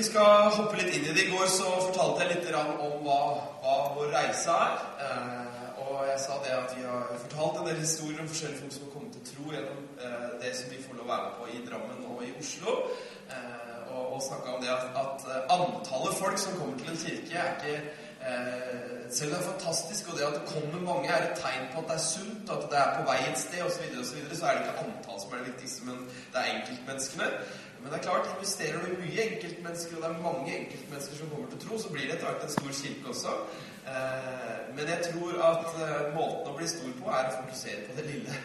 vi skal hoppe litt inn i det. I går så fortalte jeg litt om hva, hva vår reise er. Eh, og jeg sa det at vi har fortalt en del historier om forskjellige folk som har kommet til tro gjennom eh, det som vi får lov å være med på i Drammen og i Oslo. Eh, og, og snakka om det at, at, antallet folk som kommer til en kirke, er ikke Selv om det er fantastisk, og det at det kommer mange, er et tegn på at det er sunt, at det er på vei et sted osv., så, videre, og så, videre, så er det ikke antall som er det viktigste, men det er enkeltmenneskene. Men det er klart, investerer du mye enkeltmennesker, og det er mange enkeltmennesker som kommer til tro, så blir det etter hvert en stor kirke også. Eh, men jeg tror at eh, måten å bli stor på er å fokusere på det lille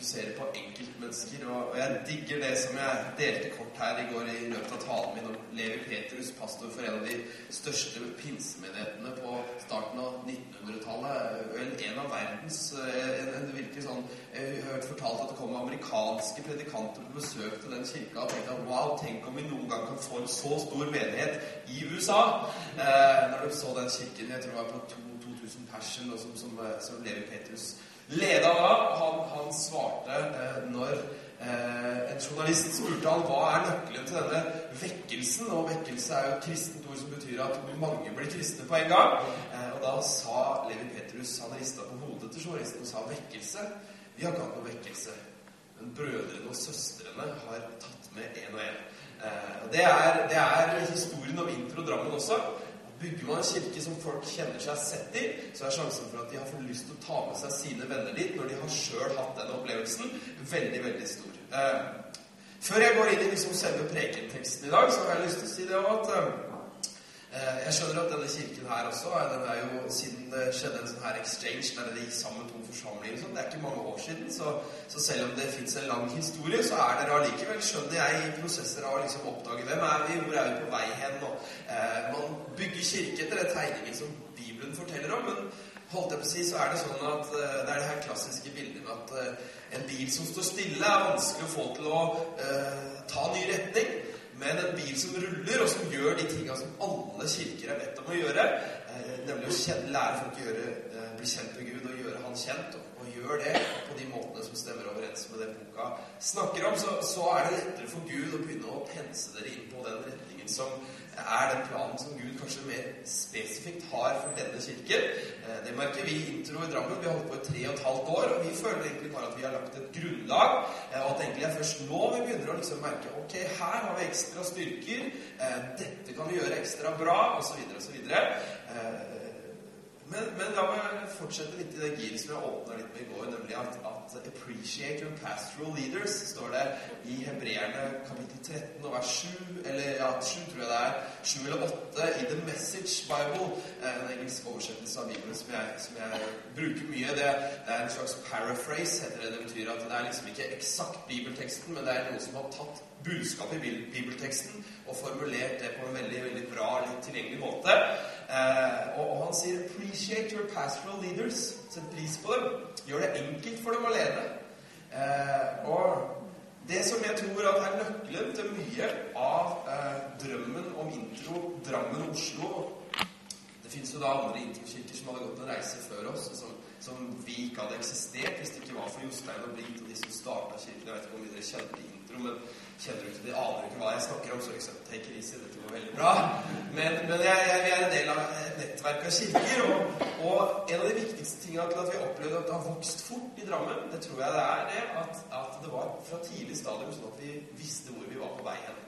fokusere på enkeltmennesker. Og, jeg digger det som jeg delte kort her i går i løpet av talen min om Levi Petrus, pastor for en av de største pinsemenighetene på starten av 1900-tallet. Vel en av verdens eh, en, en virkelig sånn Jeg har hørt fortalt at det kom amerikanske predikanter på besøk til den kirka og tenkte at wow, tenk om vi noen gang kan få en så stor menighet i USA. Eh, når du så den kirken, jeg tror det var på 2000 pers som, som, som Levi Petrus leda da. Han, han svarte eh, når eh, en journalist spurte han hva er nøkkelen til denne vekkelsen. Og vekkelse er jo et kristent ord som betyr at mange blir kristne på en gang. Eh, og da sa Levi Petrus Han rista på hodet til journalisten og sa vekkelse. Vi har ikke hatt noe vekkelse. Men brødrene og søstrene har tatt med én og én. Eh, det, det er historien om Intro Drammen også. Bygger man en kirke som folk kjenner seg sett i, så er sjansen for at de har fått lyst til å ta med seg sine venner dit når de har sjøl hatt den opplevelsen, veldig, veldig stor. Eh, før jeg går inn i liksom selve prekenteksten i dag, så har jeg lyst til å si det at eh, Eh, jeg skjønner at denne kirken her også den er jo Siden det skjedde en sånn her exchange der det gikk sammen to forsamlinger Liksom. Det er ikke mange år siden, så, så selv om det fins en lang historie, så er dere allikevel, skjønner jeg, i prosesser av å liksom oppdage hvem er vi, hvor er vi på vei hen. Og, eh, man bygger kirke etter den tegningen som Bibelen forteller om. men holdt jeg på å si, så er det sånn at eh, det er det her klassiske bildet med at eh, en bil som står stille, er vanskelig å få til å uh, ta ny retning. Men en bil som ruller, og som gjør de tinga som alle kirker er bedt om å gjøre, eh, nemlig å lære folk å gjøre, eh, bli kjent med Gud Han kjent, og, og gjør det på de måtene som stemmer overens med det boka snakker om, så, så er det lettere for Gud å begynne å pense dere inn på den retningen som er den planen som Gud kanskje mer spesifikt har for denne kirken. Eh, det merker vi i Intro i Drammen. Vi har holdt på i tre og et halvt år, og vi føler egentlig bare at vi har lagt et grunnlag. Eh, og at egentlig er først nå vi begynner å liksom merke ok, her har vi ekstra styrker. Eh, dette kan vi gjøre ekstra bra, osv., osv. Men, men, la meg fortsette litt i det giret som jeg åpna litt med i går, nemlig at, at, 'appreciate your pastoral leaders' står det i Hebreerne kapittel 13 og vers 7, eller ja, 7 tror jeg det er, 7 eller 8 i The Message Bible, eh, en engelsk oversettelse av Bibelen som jeg, som jeg bruker mye. Det, det, er en slags paraphrase, heter det. Det betyr at det er liksom ikke eksakt bibelteksten, men det er noe som har tatt budskapet i bibelteksten og formulert det på en veldig veldig bra, litt tilgjengelig måte. Eh, og, og, han sier 'appreciate your pastoral leaders'. Sett pris på dem. Gjør det enkelt for dem å lede. Eh, og det som jeg tror er nøkkelen til mye av eh, drømmen om intro Drammen Oslo Det fins jo da andre interkirker som hadde gått en reise før oss, som, som, vi ikke hadde eksistert hvis det ikke var for Jostein og Britt og de som starta kirken. Jeg vet ikke om dere kjenner intro, men kjenner du ikke de aner ikke hva jeg snakker om, så liksom take it easy. Dette går veldig bra. Men, men jeg, jeg, vi er en del av et nettverk av kirker, og, og, en av de viktigste tingene til at vi opplevde at det har vokst fort i Drammen, det tror jeg det er det, at, at det var fra tidlig stadium sånn at vi visste hvor vi var på vei hen.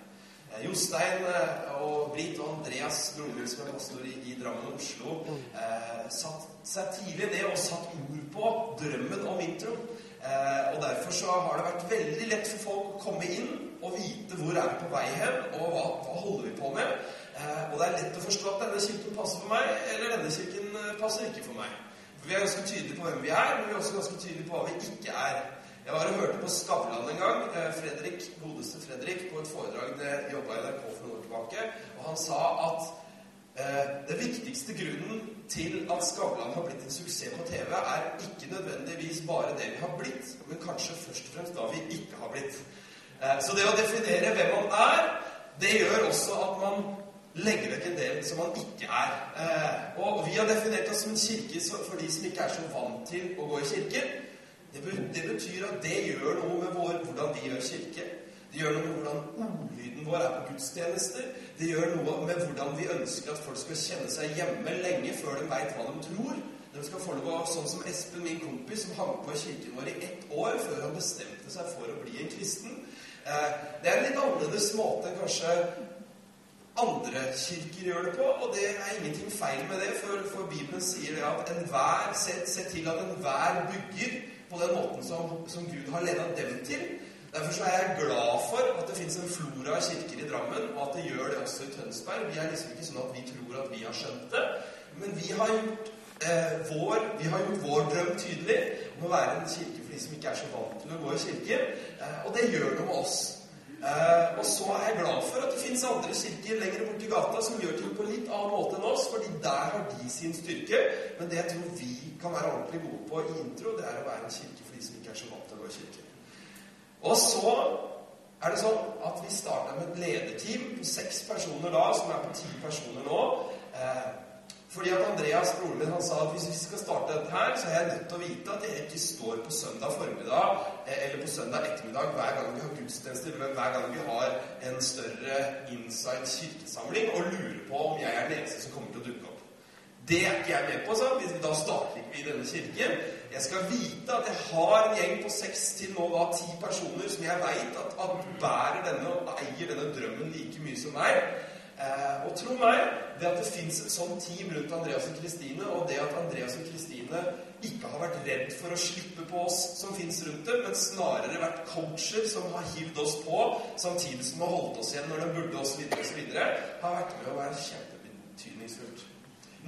Eh, Jostein eh, og Britt og Andreas, broren som er pastor i, Drammen og Oslo, eh, satt seg tidlig ned og satt ord på drømmen om intro. Eh, og Derfor så har det vært veldig lett for folk å komme inn og vite hvor er vi på vei hen, og hva, hva holder vi på med. Eh, og det er lett å forstå at denne kirken passer for meg, eller denne kirken eh, passer ikke for meg. For Vi er ganske tydelige på hvem vi er, men vi er også ganske tydelige på hva vi ikke er. Jeg var og hørte på Skavlan en gang. Eh, Fredrik, godeste Fredrik på et foredrag det jobba i NRK for noen år tilbake. Og han sa at Eh, den viktigste grunnen til at Skavlan har blitt en suksess på TV, er ikke nødvendigvis bare det vi har blitt, men kanskje først og fremst da vi ikke har blitt. Eh, så det å definere hvem man er, det gjør også at man legger vekk en del som man ikke er. Eh, og vi har definert oss som en kirke for de som ikke er så vant til å gå i kirke. Det betyr at det gjør noe med vår, hvordan vi gjør kirke. Det gjør noe med hvordan ordlyden vår er på gudstjenester. Det gjør noe med hvordan vi ønsker at folk skal kjenne seg hjemme lenge før de veit hva de tror. De skal få lov sånn som Espen, min kompis, som hang på i kirken vår i ett år før han bestemte seg for å bli en kristen. Eh, det er en litt annerledes måte kanskje andre kirker gjør det på, og det er ingenting feil med det, for, for Bibelen sier det at enhver, se, se til at enhver bygger på den måten som, som Gud har ledet dem til. Derfor er jeg glad for at det fins en flora av kirker i Drammen, og at det gjør det også i Tønsberg. Vi er liksom ikke sånn at vi tror at vi har skjønt det, men vi har gjort, eh, vår, vi har gjort vår drøm tydelig om å være en kirke for de som ikke er så vant til å gå i kirke. Eh, og det gjør noe med oss. Eh, og så er jeg glad for at det fins andre kirker lenger borti gata som gjør ting på litt annen måte enn oss, fordi der har de sin styrke. Men det jeg tror vi kan være ordentlig gode på i intro, det er å være en kirke for de som ikke er så vant til å gå i kirken. Og så er det sånn at vi starta med et lederteam på seks personer da, som er på ti personer nå. Eh, fordi at Andreas, broren min, han sa at hvis vi skal starte dette her, så er jeg nødt til å vite at dere ikke står på søndag formiddag eh, eller på søndag ettermiddag hver gang vi har gudstjenester, men hver gang vi har en større inside kirkesamling, og lurer på om jeg er den eneste som kommer til å dukke opp. Det er ikke jeg med på. så han. Da starter ikke vi denne kirken. Jeg skal vite at jeg har en gjeng på seks til nå da ti personer som jeg veit at, at, bærer denne og eier denne drømmen like mye som meg. Eh, og tro meg, det at det fins et sånt team rundt Andreas og Kristine, og det at Andreas og Kristine ikke har vært redd for å slippe på oss som fins rundt dem, men snarere vært coacher som har hivd oss på, samtidig som har holdt oss igjen når de burde oss videre osv., har vært med å være kjempebetydningsfullt.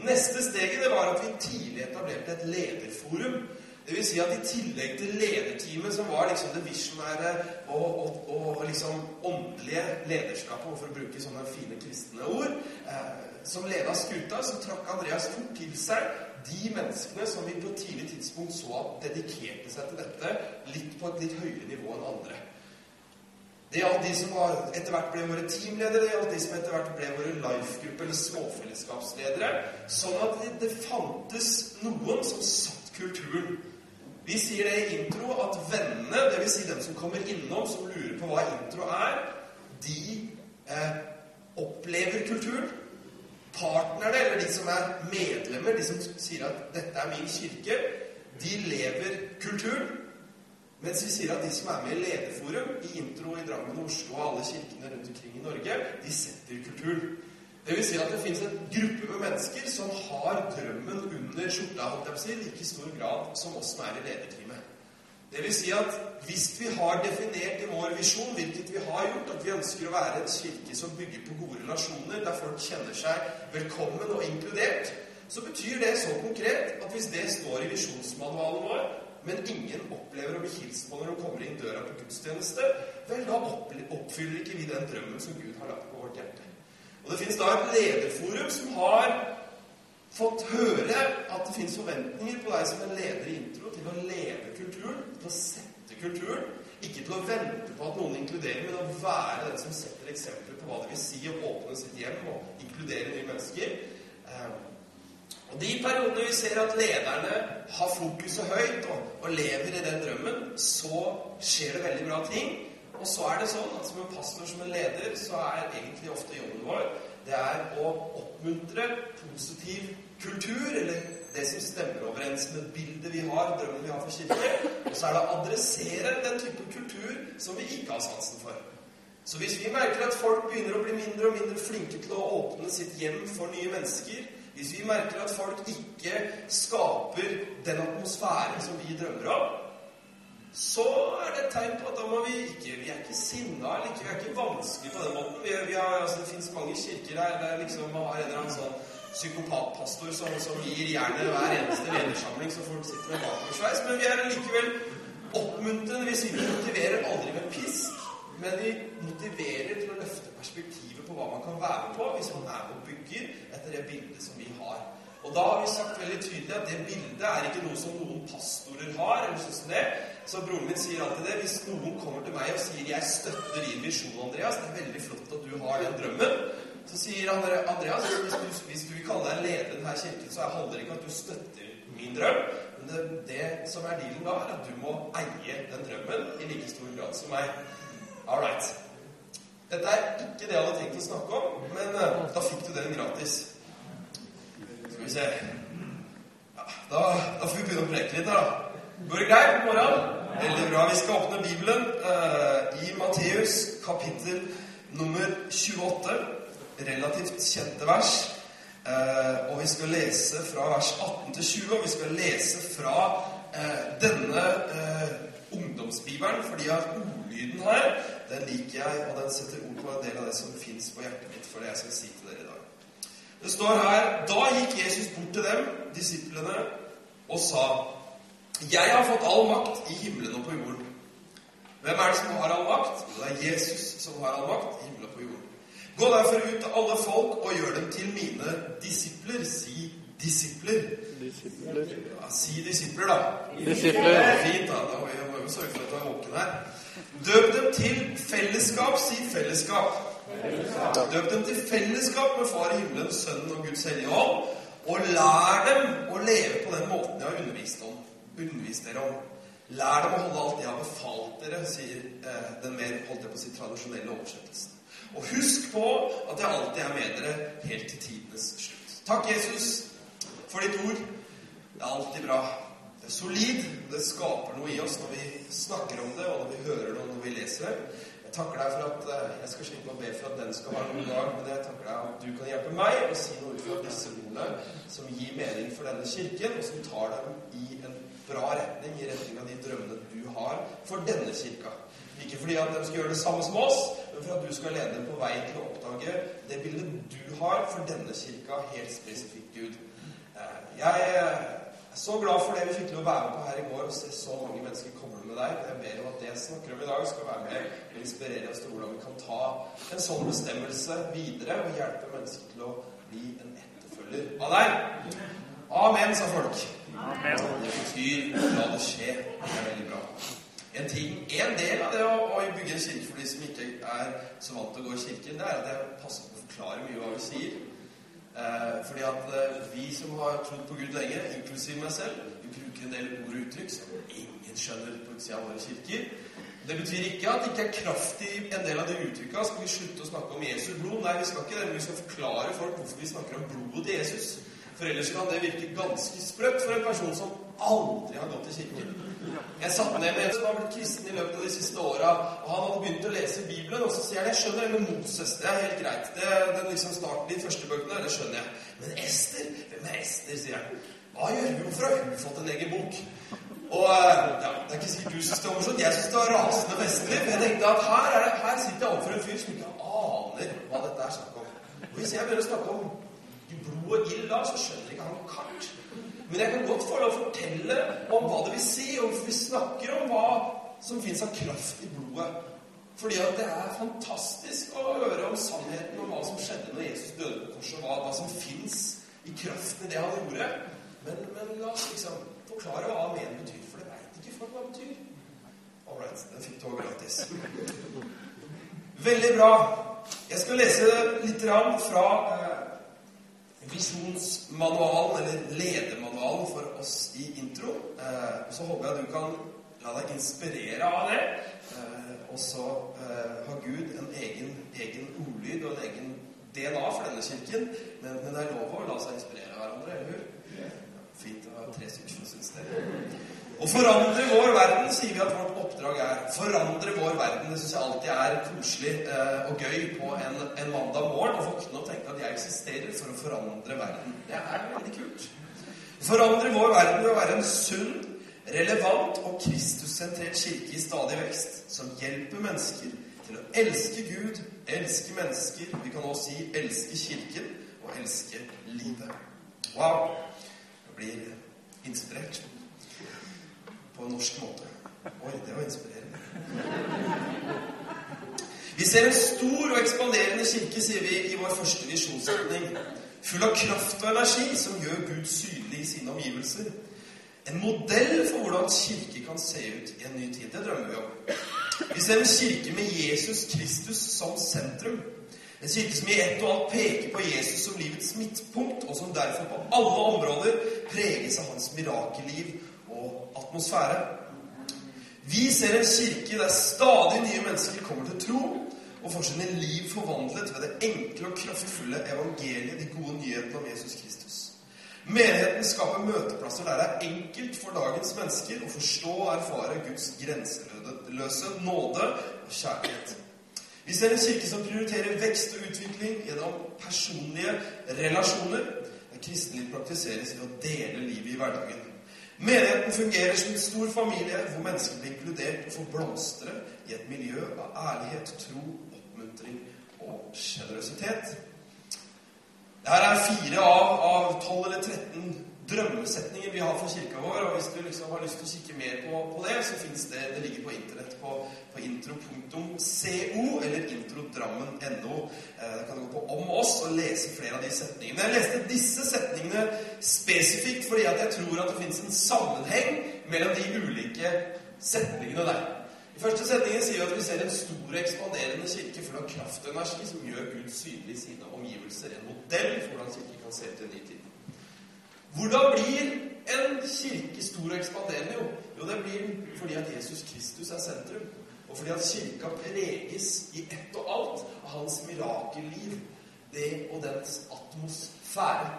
Neste steget det var at vi tidlig etablerte et lederforum. Det vil si at i tillegg til lederteamet, som var liksom det visjonære og, og, og liksom åndelige lederskapet, for å bruke sånne fine kristne ord, eh, som leda skuta, så trakk Andreas fort til seg de menneskene som vi på et tidlig tidspunkt så at dedikerte seg til dette litt på et litt høyere nivå enn andre. Det gjaldt de som etter hvert ble våre teamledere, det gjaldt de som etter hvert ble våre life-gruppe eller småfellesskapsledere. Sånn at det, fantes noen som satt kulturen. Vi sier det i intro at vennene, dvs. Si dem som kommer innom, som lurer på hva intro er, de eh, opplever kulturen. Partnerne, eller de som er medlemmer, de som sier at 'dette er min kirke', de lever kulturen. Mens vi sier at de som er med i Lederforum, i Intro i Drammen og Oslo og alle kirkene rundt omkring i Norge, de setter kulturen. Det vil si at det finnes en gruppe med mennesker som har drømmen under skjorta holdt jeg på si, like stor grad som oss som er i lederteamet. Det vil si at hvis vi har definert i vår visjon, hvilket vi har gjort, at vi ønsker å være en kirke som bygger på gode relasjoner, der folk kjenner seg velkommen og inkludert, så betyr det så konkret at hvis det står i visjonsmanualen vår, men ingen opplever å bli hilst på når de kommer inn døra på gudstjeneste, vel, da oppfyller ikke vi den drømmen som Gud har lagt på vårt hjerte. Og Det finnes da et lederforum som har fått høre at det finnes forventninger på deg som en leder i intro til å leve kulturen, til å sette kulturen. Ikke til å vente på at noen inkluderer, men å være den som setter eksempler på hva det vil si å åpne sitt hjem og inkludere nye mennesker. Um, og De periodene vi ser at lederne har fokuset høyt og, lever i den drømmen, så skjer det veldig bra ting. Og så er det sånn at som en pastor, som en leder, så er egentlig ofte jobben vår det er å oppmuntre positiv kultur, eller det som stemmer overens med bildet vi har, drømmen vi har for kirke. Og så er det å adressere den type kultur som vi ikke har sansen for. Så hvis vi merker at folk begynner å bli mindre og mindre flinke til å åpne sitt hjem for nye mennesker, hvis vi merker at folk ikke skaper den atmosfæren som vi drømmer om, så er det et tegn på at da må vi ikke Vi er ikke sinna eller ikke, vi er ikke vanskelig på den måten. Vi, vi har, altså, det fins mange kirker her der liksom man har en eller annen sånn psykopatpastor som, som gir jernet hver eneste ledersamling, så folk sitter med bakoversveis. Men vi er likevel oppmuntrende. Vi sier vi motiverer aldri med pisk, men vi motiverer til å løfte perspektivet på hva man kan være på hvis man er og bygger etter det bildet som vi har. Og da har vi sagt veldig tydelig at det bildet er ikke noe som noen pastorer har. eller sånn som det. Så broren min sier alltid det. Hvis noen kommer til meg og sier 'Jeg støtter din visjon, Andreas', det er veldig flott at du har den drømmen, så sier Andreas hvis du, hvis du vil kalle deg leder i denne kirken, så handler det ikke om at du støtter min drøm. Men det, det som er dealen da, er at du må eie den drømmen i like stor grad som meg. All right. Dette er ikke det jeg hadde tenkt å snakke om, men eh, da fikk du den gratis. Skal vi se ja, da, da får vi begynne å preke litt, da. Går det greit på morgen? Veldig bra. Vi skal åpne Bibelen eh, i Matteus kapittel nummer 28. Relativt kjente vers. Eh, og vi skal lese fra vers 18 til 20, og vi skal lese fra eh, denne eh, ungdomsbibelen, fordi at ordlyden her, den liker jeg, og den setter ord på en del av det som fins på hjertet mitt for det jeg skal si til dere. Det står her Da gikk Jesus bort til dem, disiplene, og sa Jeg har fått all makt i himmelen og på jorden. Hvem er det som har all makt? Det er Jesus som har all makt i himmelen og på jorden. Gå derfor ut til alle folk og gjør dem til mine disipler. Si disipler. Disipler. Ja, si disipler, da. Disipler. Fint, da. Da må vi må jo sørge for at du er våken her. Døp dem til fellesskap. Si fellesskap. Døp dem til fellesskap med Far i himmelen, Sønnen og Guds hellige ånd. Og lær dem å leve på den måten jeg har undervist, om, undervist dere om. Lær dem å holde alt jeg har befalt dere, sier eh, den mer holdt jeg på å tradisjonelle oversettelsen. Og husk på at jeg alltid er med dere helt til tidenes slutt. Takk, Jesus, for ditt ord. Det er alltid bra. Det er solid. Det skaper noe i oss når vi snakker om det, og når vi hører det, og når vi leser det. Takker deg for at eh, jeg skal slippe å be for at den skal ha en god dag, men jeg takker deg at du kan hjelpe meg å si noe ut fra disse ordene som gir mening for denne kirken, og som tar dem i en bra retning, i retning av de drømmene du har for denne kirka. Ikke fordi at de skal gjøre det samme som oss, men for at du skal lede dem på vei til å oppdage det bildet du har for denne kirka, helt spesifikt, Gud. Eh, Jeg så glad for det vi fikk til å være med på her i går og se så mange mennesker komme med deg. Jeg ber om at det jeg snakker om i dag, skal være med og inspirere oss til hvordan vi kan ta en sånn bestemmelse videre og hjelpe mennesker til å bli en etterfølger av deg. Amen, sa folk. Amen. Det betyr la det skje. Det er veldig bra. En, ting, en del av det å, å bygge en kirke for de som ikke er så vant til å gå i kirken, det er at jeg passer på å forklare mye hva vi sier. Eh, fordi at eh, vi som har trodd på Gud lenge, inklusiv meg selv, vi bruker en del ord og uttrykk som ingen skjønner på utsida av våre kirker. Det betyr ikke at det ikke er kraft i en del av de uttrykka. Skal vi slutte å snakke om Jesu blod? Nei, vi skal ikke det, men vi skal forklare folk hvorfor vi snakker om blodet til Jesus. For ellers kan det virke ganske sprøtt for en person som aldri har gått i kirken. Jeg satt ned med en som har blitt kristen i løpet av de siste åra, og han hadde begynt å lese Bibelen, og så sier han jeg skjønner det med Moses, det er helt greit. Det, den liksom starten de første bøkene, det skjønner jeg. Men Ester, hvem er Ester, sier han. Hva gjør hun for å ha fått en egen bok? Og ja, Det er ikke sikkert du syns det var morsomt. Jeg syns det var rasende festlig. For jeg tenkte at her, er det, her sitter jeg overfor en fyr som ikke aner hva dette er snakk om. Og Hvis jeg begynner å snakke om blod og ild da, så skjønner ikke han kart. Men jeg kan godt få lov å fortelle om hva det vil si, og vi snakker om hva som fins av kraft i blodet. Fordi at det er fantastisk å høre om sannheten om hva som skjedde når Jesus døde på korset, hva, hva som fins i kraften i det han gjorde. Men, men la oss liksom forklare hva amen betyr, for det veit ikke folk hva det betyr. All right, den fikk du òg gratis. Veldig bra. Jeg skal lese litt fra eh, visjonsmanualen, eller ledermanualen for oss i intro. Eh, så håper jeg du kan la deg inspirere av det. Eh, og så eh, har Gud en egen, egen ordlyd og en egen DNA for denne kirken. Men, men det er lov å la seg inspirere av hverandre, eller hur? Fint å ha tre stykker som syns det. Å forandre vår verden, sier vi at vårt oppdrag er. Forandre vår verden. Det syns jeg alltid er koselig eh, og gøy på en, en mandag morgen å våkne og tenke at jeg eksisterer for å forandre verden. Det er veldig kult. Forandre vår verden ved å være en sunn, relevant og Kristussentrert kirke i stadig vekst, som hjelper mennesker til å elske Gud, elske mennesker, vi kan også si elske Kirken og elske livet. Wow! Jeg blir inspirert på en norsk måte. Oi, det var inspirerende. Vi ser en stor og ekspanderende kirke, sier vi i vår første visjonsretning. Full av kraft og energi som gjør Gud synlig i sine omgivelser. En modell for hvordan kirke kan se ut i en ny tid. Det drømmer vi om. Vi ser en kirke med Jesus Kristus som sentrum. En kirke som i ett og alt peker på Jesus som livets midtpunkt, og som derfor på alle områder preges av hans mirakelliv og atmosfære. Vi ser en kirke der stadig nye mennesker kommer til tro og får sine liv forvandlet ved det enkle og kraftfulle evangeliet, de gode nyhetene om Jesus Kristus. Menigheten skaper møteplasser der det er enkelt for dagens mennesker å forstå og erfare Guds grenseløse nåde og kjærlighet. Vi ser en kirke som prioriterer vekst og utvikling gjennom personlige relasjoner. Der kristenliv praktiseres ved å dele livet i hverdagen. Menigheten fungerer som en stor familie hvor mennesker blir inkludert og får blomstre i et miljø av ærlighet, tro, oppmuntring og sjenerøsitet. Dette er fire av, av 12 eller 13 drømmesetninger vi har for kirka vår. og Hvis du liksom har lyst til å kikke mer på, på det, så fins det Det ligger på Internett på, på intro.co eller introdrammen.no. Eh, kan du gå på Om oss og lese flere av de setningene. Jeg leste disse setningene spesifikt fordi at jeg tror at det fins en sammenheng mellom de ulike setningene der. I første setningen sier vi at vi ser en stor ekspanderende kirke full av kraftenergi som gjør Gud synlig i sine omgivelser. En modell for hvordan kirke kan se ut i en ny tid. Hvordan blir en kirke stor og ekspanderende? Jo, det blir fordi at Jesus Kristus er sentrum. Og fordi at kirka preges i ett og alt av hans mirakelliv, det og dens atmosfære.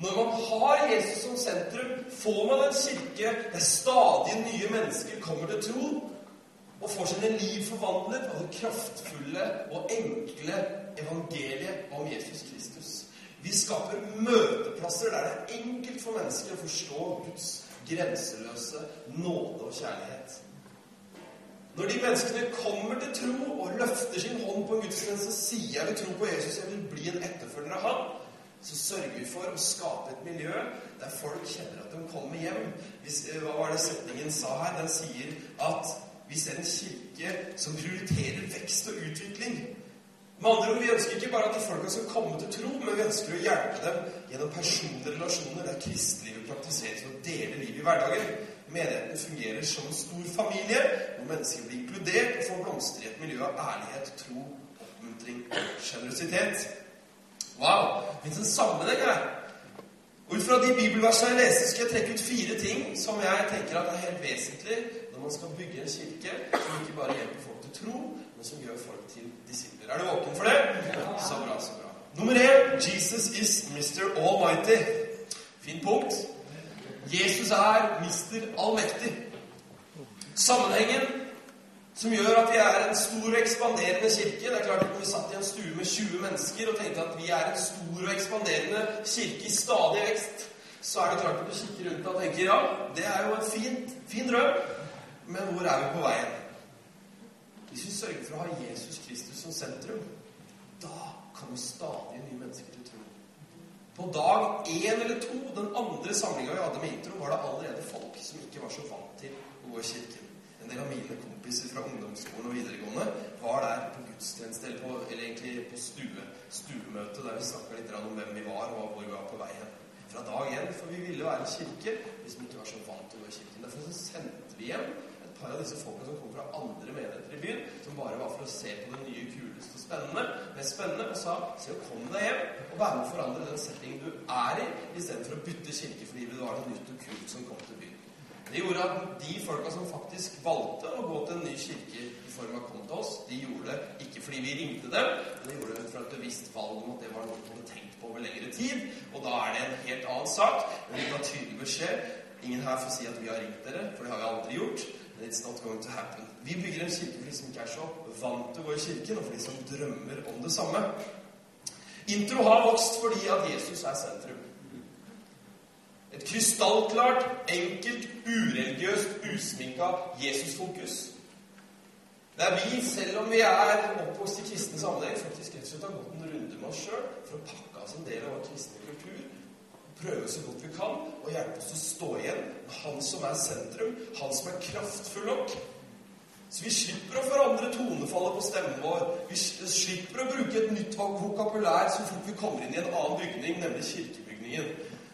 Når man har Jesus som sentrum, får man en kirke der stadig nye mennesker kommer til tro og får sine liv forvandlet av det kraftfulle og enkle evangeliet om Jesus Kristus. Vi skaper møteplasser der det er enkelt for mennesker å forstå Guds grenseløse nåde og kjærlighet. Når de menneskene kommer til tro og løfter sin hånd på en gudstjeneste og sier jeg vil tro på Jesus, jeg vil bli en etterfølger av ham, så sørger vi for å skape et miljø der folk kjenner at de kommer hjem. Hvis, hva var det setningen sa her? Den sier at vi ser en kirke som prioriterer vekst og utvikling. Med andre ord, Vi ønsker ikke bare at de folka skal komme til tro, men vi ønsker å hjelpe dem gjennom personlige relasjoner der kristelivet praktiseres og deler livet i hverdagen. Menigheten fungerer som en stor familie hvor mennesker blir inkludert og får blomstre i et miljø av ærlighet, tro, oppmuntring og sjenerøsitet. Wow! Det fins en sammenheng her. Ut fra de bibelversene jeg leste, skal jeg trekke ut fire ting som jeg tenker at er helt vesentlig når man skal bygge en kirke som ikke bare hjelper folk til tro, men som gjør folk til disipler. Er du våken for det? Så bra, så bra. Nummer én Jesus is Mr. Almighty. Fint punkt. Jesus er Mr. Allmektig. Sammenhengen som gjør at vi er en stor og ekspanderende kirke. Det er klart at Når vi satt i en stue med 20 mennesker og tenkte at vi er en stor og ekspanderende kirke i stadig vekst, så er det klart at du kikker rundt og tenker ja, det er jo en fin, fin drøm. Men hvor er vi på veien? Hvis vi sørger for å ha Jesus Kristus som sentrum, da kommer stadig nye mennesker til tro. På dag én eller to, den andre samlinga vi hadde med intro, var det allerede folk som ikke var så vant til å gå i kirken. En del av mine kompiser fra ungdomsskolen og videregående var der på gudstjeneste, eller, på, eller egentlig på stue, stuemøte, der vi snakka litt om hvem vi var, og hvor vi var på vei hen. Fra dag én. For vi ville være kirke kirke, vi ikke var så vant til å gå i kirken. Derfor så sendte vi hjem par av disse folkene som kom fra andre menigheter i byen, som bare var for å se på det nye, kuleste og spennende, mest spennende, og sa se å komme deg hjem og være med å forandre den settingen du er i, istedenfor å bytte kirke fordi det var noe nytt og kult som kom til byen. Det gjorde at de folka som faktisk valgte å gå til en ny kirke i form av kom til oss, de gjorde det ikke fordi vi ringte dem, men de gjorde det ut fra et bevisst valg om at det var noe de hadde tenkt på over lengre tid. Og da er det en helt annen sak. Men vi ga tydelig beskjed. Ingen her får si at vi har ringt dere, for det har vi aldri gjort. It's not going to happen. Vi bygger en kirke for de som ikke er så vant til å gå i kirken, og for de som drømmer om det samme. Intro har vokst fordi at Jesus er sentrum. Et krystallklart, enkelt, ureligiøst, usminka Jesusfokus. Det er vi, selv om vi er oppvokst i kristen sammenheng, faktisk rett og slett har gått en runde med oss sjøl for å pakke oss en del av vår kristne kultur prøve så godt vi kan og hjelpe oss å stå igjen med Han som er sentrum, Han som er kraftfull nok. Så vi slipper å forandre tonefallet på stemmen vår. Vi slipper å bruke et nytt vokabulær så fort vi kommer inn i en annen bygning, nemlig kirkebygningen.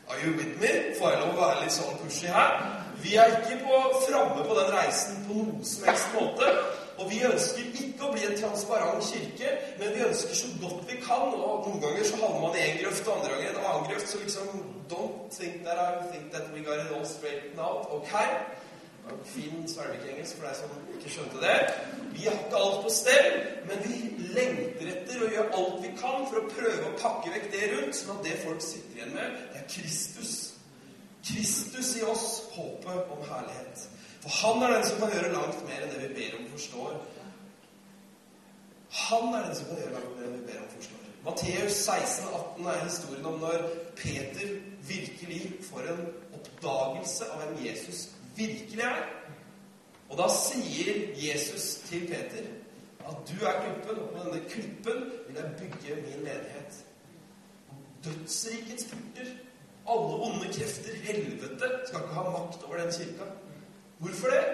Are you with me? Får jeg lov å være litt sånn pushy her? Vi er ikke framme på den reisen på noen som helst måte. Og vi ønsker ikke å bli en transparent kirke, men vi ønsker så godt vi kan. Og noen ganger så havner man i en grøft, og andre ganger i en annen grøft. Så liksom Don't think that I think that we got it all straightened out. Ok? Fin svelgekengelsk for deg som ikke skjønte det. Vi har ikke alt på stell, men vi lengter etter å gjøre alt vi kan for å prøve å pakke vekk det rundt, sånn at det folk sitter igjen med, det er Kristus. Kristus i oss, håpet om herlighet. For han er den som kan gjøre langt mer enn det vi ber om og forstår. Han er den som kan gjøre langt mer enn vi ber om og forstår. Matteus 16, 18 er historien om når Peter virkelig får en oppdagelse av hvem Jesus virkelig er. Og da sier Jesus til Peter at du er klippen, og på denne klippen vil jeg bygge min menighet. Dødsrikets porter, alle onde krefter, helvete, skal ikke ha makt over den kirka. Hvorfor det?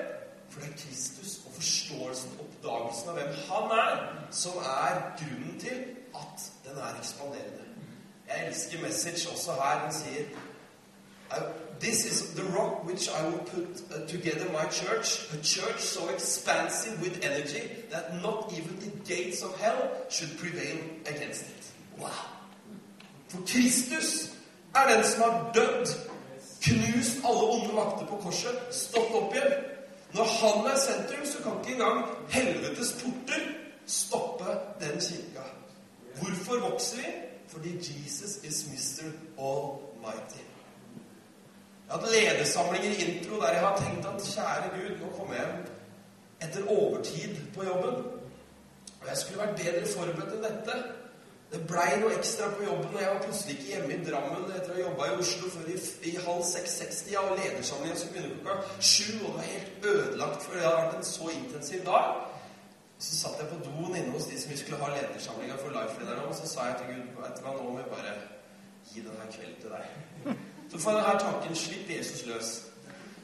For det er Kristus og forståelsen, oppdagelsen av hvem han er, som er grunnen til at den er ekspanderende. Jeg elsker Message også her. Den sier This is the rock which I will put uh, together my church, a church so expansive with energy that not even the gates of hell should prevail against it. Wow! For Kristus er den som har dødd, knust alle onde makter på korset, stått opp igjen. Når han er sentrum, så kan ikke engang helvetes porter stoppe den kirka. Hvorfor vokser vi? Fordi Jesus is Mr. Almighty. Jeg har hatt ledersamlinger i intro der jeg har tenkt at kjære Gud, nå kommer jeg etter overtid på jobben. Og jeg skulle vært bedre forberedt enn dette. Det blei noe ekstra på jobben, og jeg var plutselig ikke hjemme i Drammen etter å ha jobba i Oslo før i, i halv seks-seks-tida, og ledersamlinga skulle begynne klokka sju, og det var helt ødelagt for det hadde vært en så intensiv dag. Så satt jeg på doen inne hos de som skulle ha ledersamlinga for life-lederne, og så sa jeg til Gud vet du hva, nå må jeg bare gi denne kvelden til deg. Så får denne tanken slipp Jesus løs.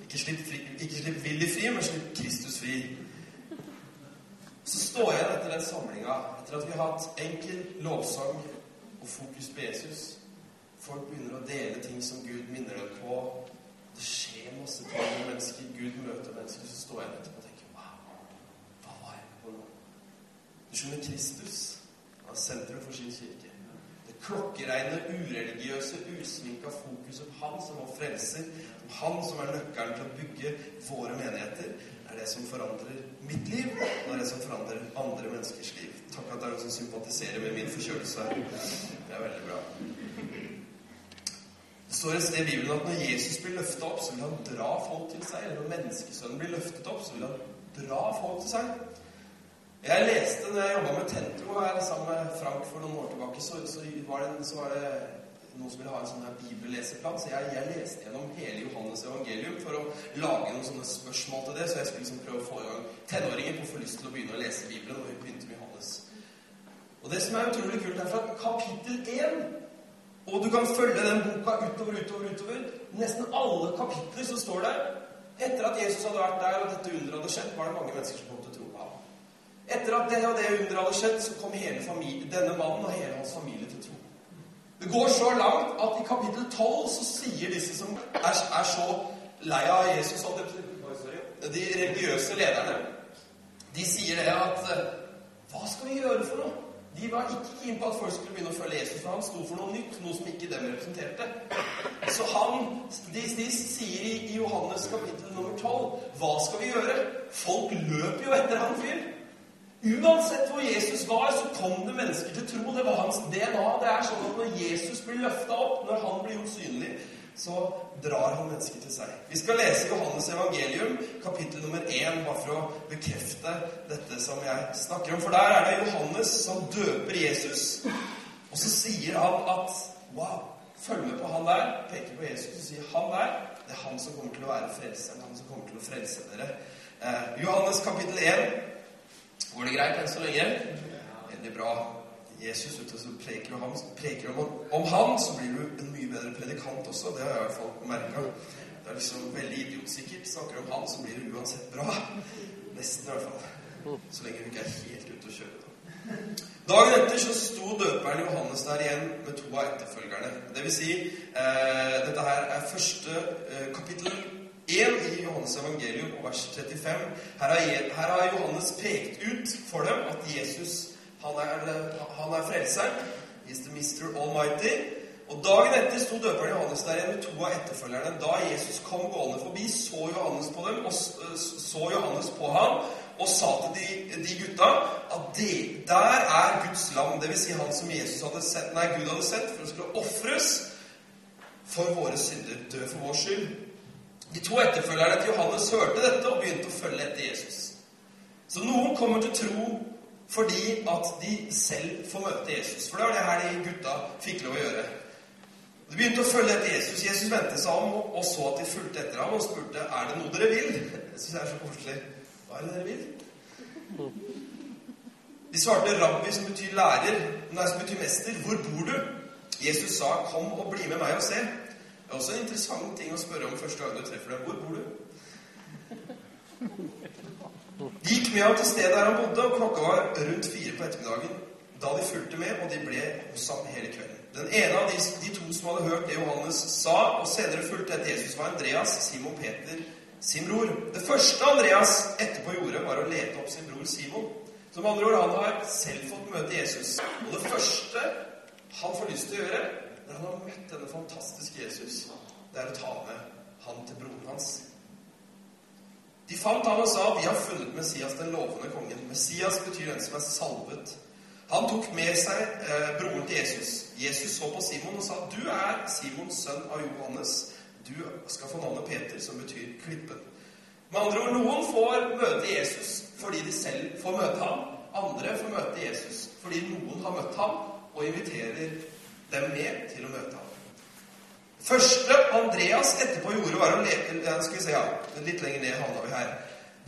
Ikke slipp, fri, ikke slipp Willy fri, men slipp Kristus fri. Så står jeg etter den samlinga, etter at vi har hatt enkel lovsang og fokus på Jesus. Folk begynner å dele ting som Gud minner dem på. Det skjer masse ting med mennesker. Gud møter mennesker. Så står jeg etterpå og tenker Wow, hva var jeg på nå? Du skjønner, Kristus er sentrum for sin kirke Det klokkeregne, ureligiøse, usminka fokuset på Han som vår frelser, Han som er nøkkelen til å bygge våre menigheter, er det som forandrer mitt liv, og det er det som forandrer andre menneskers liv. Takk at det er noen som sympatiserer med min forkjølelse. Det er veldig bra. Det står et sted i Bibelen at når Jesus blir løfta opp, så vil han dra folk til seg. Eller når menneskesønnen blir løftet opp, så vil han dra folk til seg. Jeg leste når jeg jobba med Tentro her sammen med Frank for noen år tilbake, så, så, var, det, så var, det, noen som ville ha en sånn bibelleseplan. Så jeg, jeg, leste gjennom hele Johannes evangelium for å lage noen sånne spørsmål til det. Så jeg skulle liksom prøve å få i gang tenåringer på å få lyst til å begynne å lese Bibelen. Og vi begynte med Johannes. Og det som er utrolig kult, er fra kapittel 1 Og du kan følge den boka utover, utover, utover. Nesten alle kapitler så står der. Etter at Jesus hadde vært der, og dette underet hadde skjedd, var det mange mennesker som kom til å tro etter at det og det underet hadde skjedd, så kom hele familien, denne mannen og hele hans familie til tro. Det går så langt at i kapittel 12 så sier disse som er, er så lei av Jesus De religiøse lederne. De sier det at Hva skal vi gjøre for noe? De var ikke keen på at folk skulle begynne å følge Jesus, for han sto for noe nytt, noe som ikke dem representerte. Så han, de, de sier i, i Johannes kapittel nummer 12 Hva skal vi gjøre? Folk løper jo etter han fyr. Uansett hvor Jesus var, så kom det mennesker til tro. Det var hans DNA. Det er sånn at når Jesus blir løfta opp, når han blir gjort synlig, så drar han mennesker til seg. Vi skal lese Johannes evangelium, kapittel nummer 1, bare for å bekrefte dette som jeg snakker om. For der er det Johannes som døper Jesus. Og så sier han at Wow, følg med på han der. Peker på Jesus og sier han der. Det er han som kommer til å være frelseren. Han som kommer til å frelse dere. Eh, Johannes kapittel 1. Går det greit enn så lenge? Veldig bra. Jesus ute og preker, om, preker om, om, han, så blir du en mye bedre predikant også. Det har jeg i hvert fall merka. Det er liksom veldig idiotsikkert. Snakker om han, så blir det uansett bra. Nesten, i hvert fall. Så lenge du ikke er helt ute å kjøre. Da. Dagen etter så sto døperen Johannes der igjen med to av etterfølgerne. Det vil si, eh, dette her er første eh, kapittel 1 i Johannes evangelium vers 35. Her har, Johannes pekt ut for dem at Jesus han er, han er frelseren. He's the Mr. Almighty. Og Dagen etter sto døperen Johannes der igjen med to av etterfølgerne. Da Jesus kom gående forbi, så Johannes på dem, og så Johannes på ham, og sa til de, de gutta at det, der er Guds lam, dvs. Si han som Jesus hadde sett, nei, Gud hadde sett for å skulle ofres for våre synder, dø for vår skyld. De to etterfølgerne til Johannes hørte dette og begynte å følge etter Jesus. Så noen kommer til tro fordi at de selv får møte Jesus. For det var det her de gutta fikk lov å gjøre. De begynte å følge etter Jesus. Jesus vendte seg om og så at de fulgte etter ham, og spurte er det noe dere vil. Jeg syns det er så koselig. Hva er det dere vil? De svarte rabbi, som betyr lærer, nei, som betyr mester. Hvor bor du? Jesus sa, 'Kom og bli med meg og se'. Det er også en interessant ting å spørre om første gang du treffer deg. Hvor bor du? De gikk med ham til stedet der han bodde, og klokka var rundt fire på ettermiddagen da de fulgte med, og de ble hos ham hele kvelden. Den ene av de, de, to som hadde hørt det Johannes sa, og senere fulgte etter Jesus, var Andreas, Simon Peter, sin bror. Det første Andreas etterpå gjorde, var å lete opp sin bror Simon. Som andre ord, han har selv fått møte Jesus. Og det første han får lyst til å gjøre, når han har møtt denne fantastiske Jesus, det er å ta med han til broren hans. De fant han og sa, 'Vi har funnet Messias, den lovende kongen.' Messias betyr den som er salvet. Han tok med seg eh, broren til Jesus. Jesus så på Simon og sa, 'Du er Simons sønn av Johannes. Du skal få navnet Peter, som betyr klippen.' Med andre ord, noen får møte Jesus fordi de selv får møte ham. Andre får møte Jesus fordi noen har møtt ham og inviterer dem med til å møte ham. Første Andreas etterpå gjorde, var å leke Skal vi se, ja, litt lenger ned havna vi her.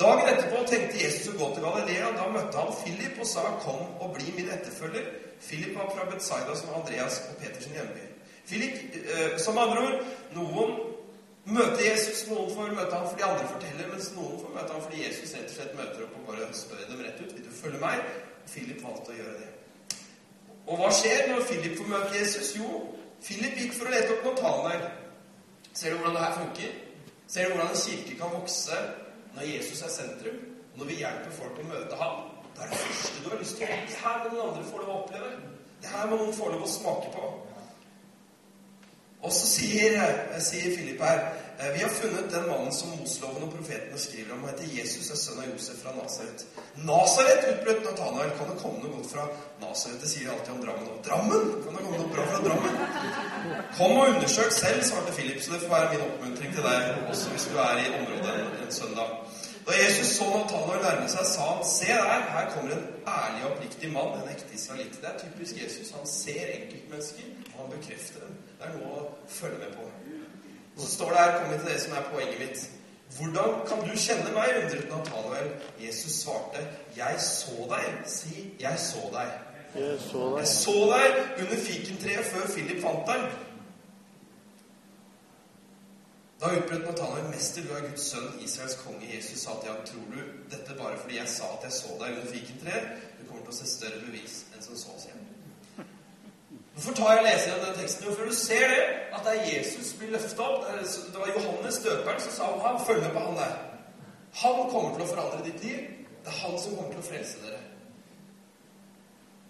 Dagen etterpå tenkte Jesus å gå til Galilea. Da møtte han Philip og sa, 'Kom og bli min etterfølger'. Philip var fra Betzaida, som Andreas og Peters hjemby. Philip, eh, som andre ord, noen møter Jesus, noen får møte ham fordi andre forteller, mens noen får møte ham fordi Jesus rett og slett møter opp og bare spør dem rett ut. 'Vil du følge meg?' Philip valgte å gjøre det. Og hva skjer når Philip får møte Jesus? Jo, Philip gikk for å lete opp Natanael. Ser du hvordan det her funker? Ser du hvordan en kirke kan vokse når Jesus er sentrum, når vi hjelper folk å møte ham, Det er det første du har lyst til å Det her må noen andre få lov å oppleve. Det her må noen få lov å smake på. Og så sier, eh, sier Philip her vi har funnet den mannen som Mosloven og profetene skriver om. Han heter Jesus, er sønn av Josef fra Nasaret. Nasaret! utbrøt Nathanael. Kan det komme noe godt fra Nasaret? Det sier alltid om Drammen. Og Drammen? Kan det komme noe bra fra Drammen? Kom og undersøk selv, svarte Philip. Så det får være min oppmuntring til deg også hvis du er i området en, en søndag. Da Jesus så Nathanael nærme seg, sa han, se der, her kommer en ærlig og oppriktig mann, en ekte israelitt. Det er typisk Jesus. Han ser enkeltmennesker, og han bekrefter dem. Det er noe å følge med på. Så står det her, kommer vi til det som er poenget mitt. Hvordan kan du kjenne meg? undret Nathanael. Jesus svarte, jeg så deg. Si, jeg så deg. Jeg så deg. Jeg så deg under fikentreet før Philip fant deg. Da utbrøt Nathanael, 'Mester, du er Guds sønn, Israels konge.' Jesus sa til ham, 'Tror du dette bare fordi jeg sa at jeg så deg under fikentreet?' 'Du kommer til å se større bevis enn som så', sier. Hvorfor tar jeg leser denne den teksten? Jo, for du ser det, at det er Jesus blir løfta opp. Det var Johannes døperen som sa om han, følg med på han der. Han kommer til å forandre ditt liv. Det er han som kommer til å frelse dere.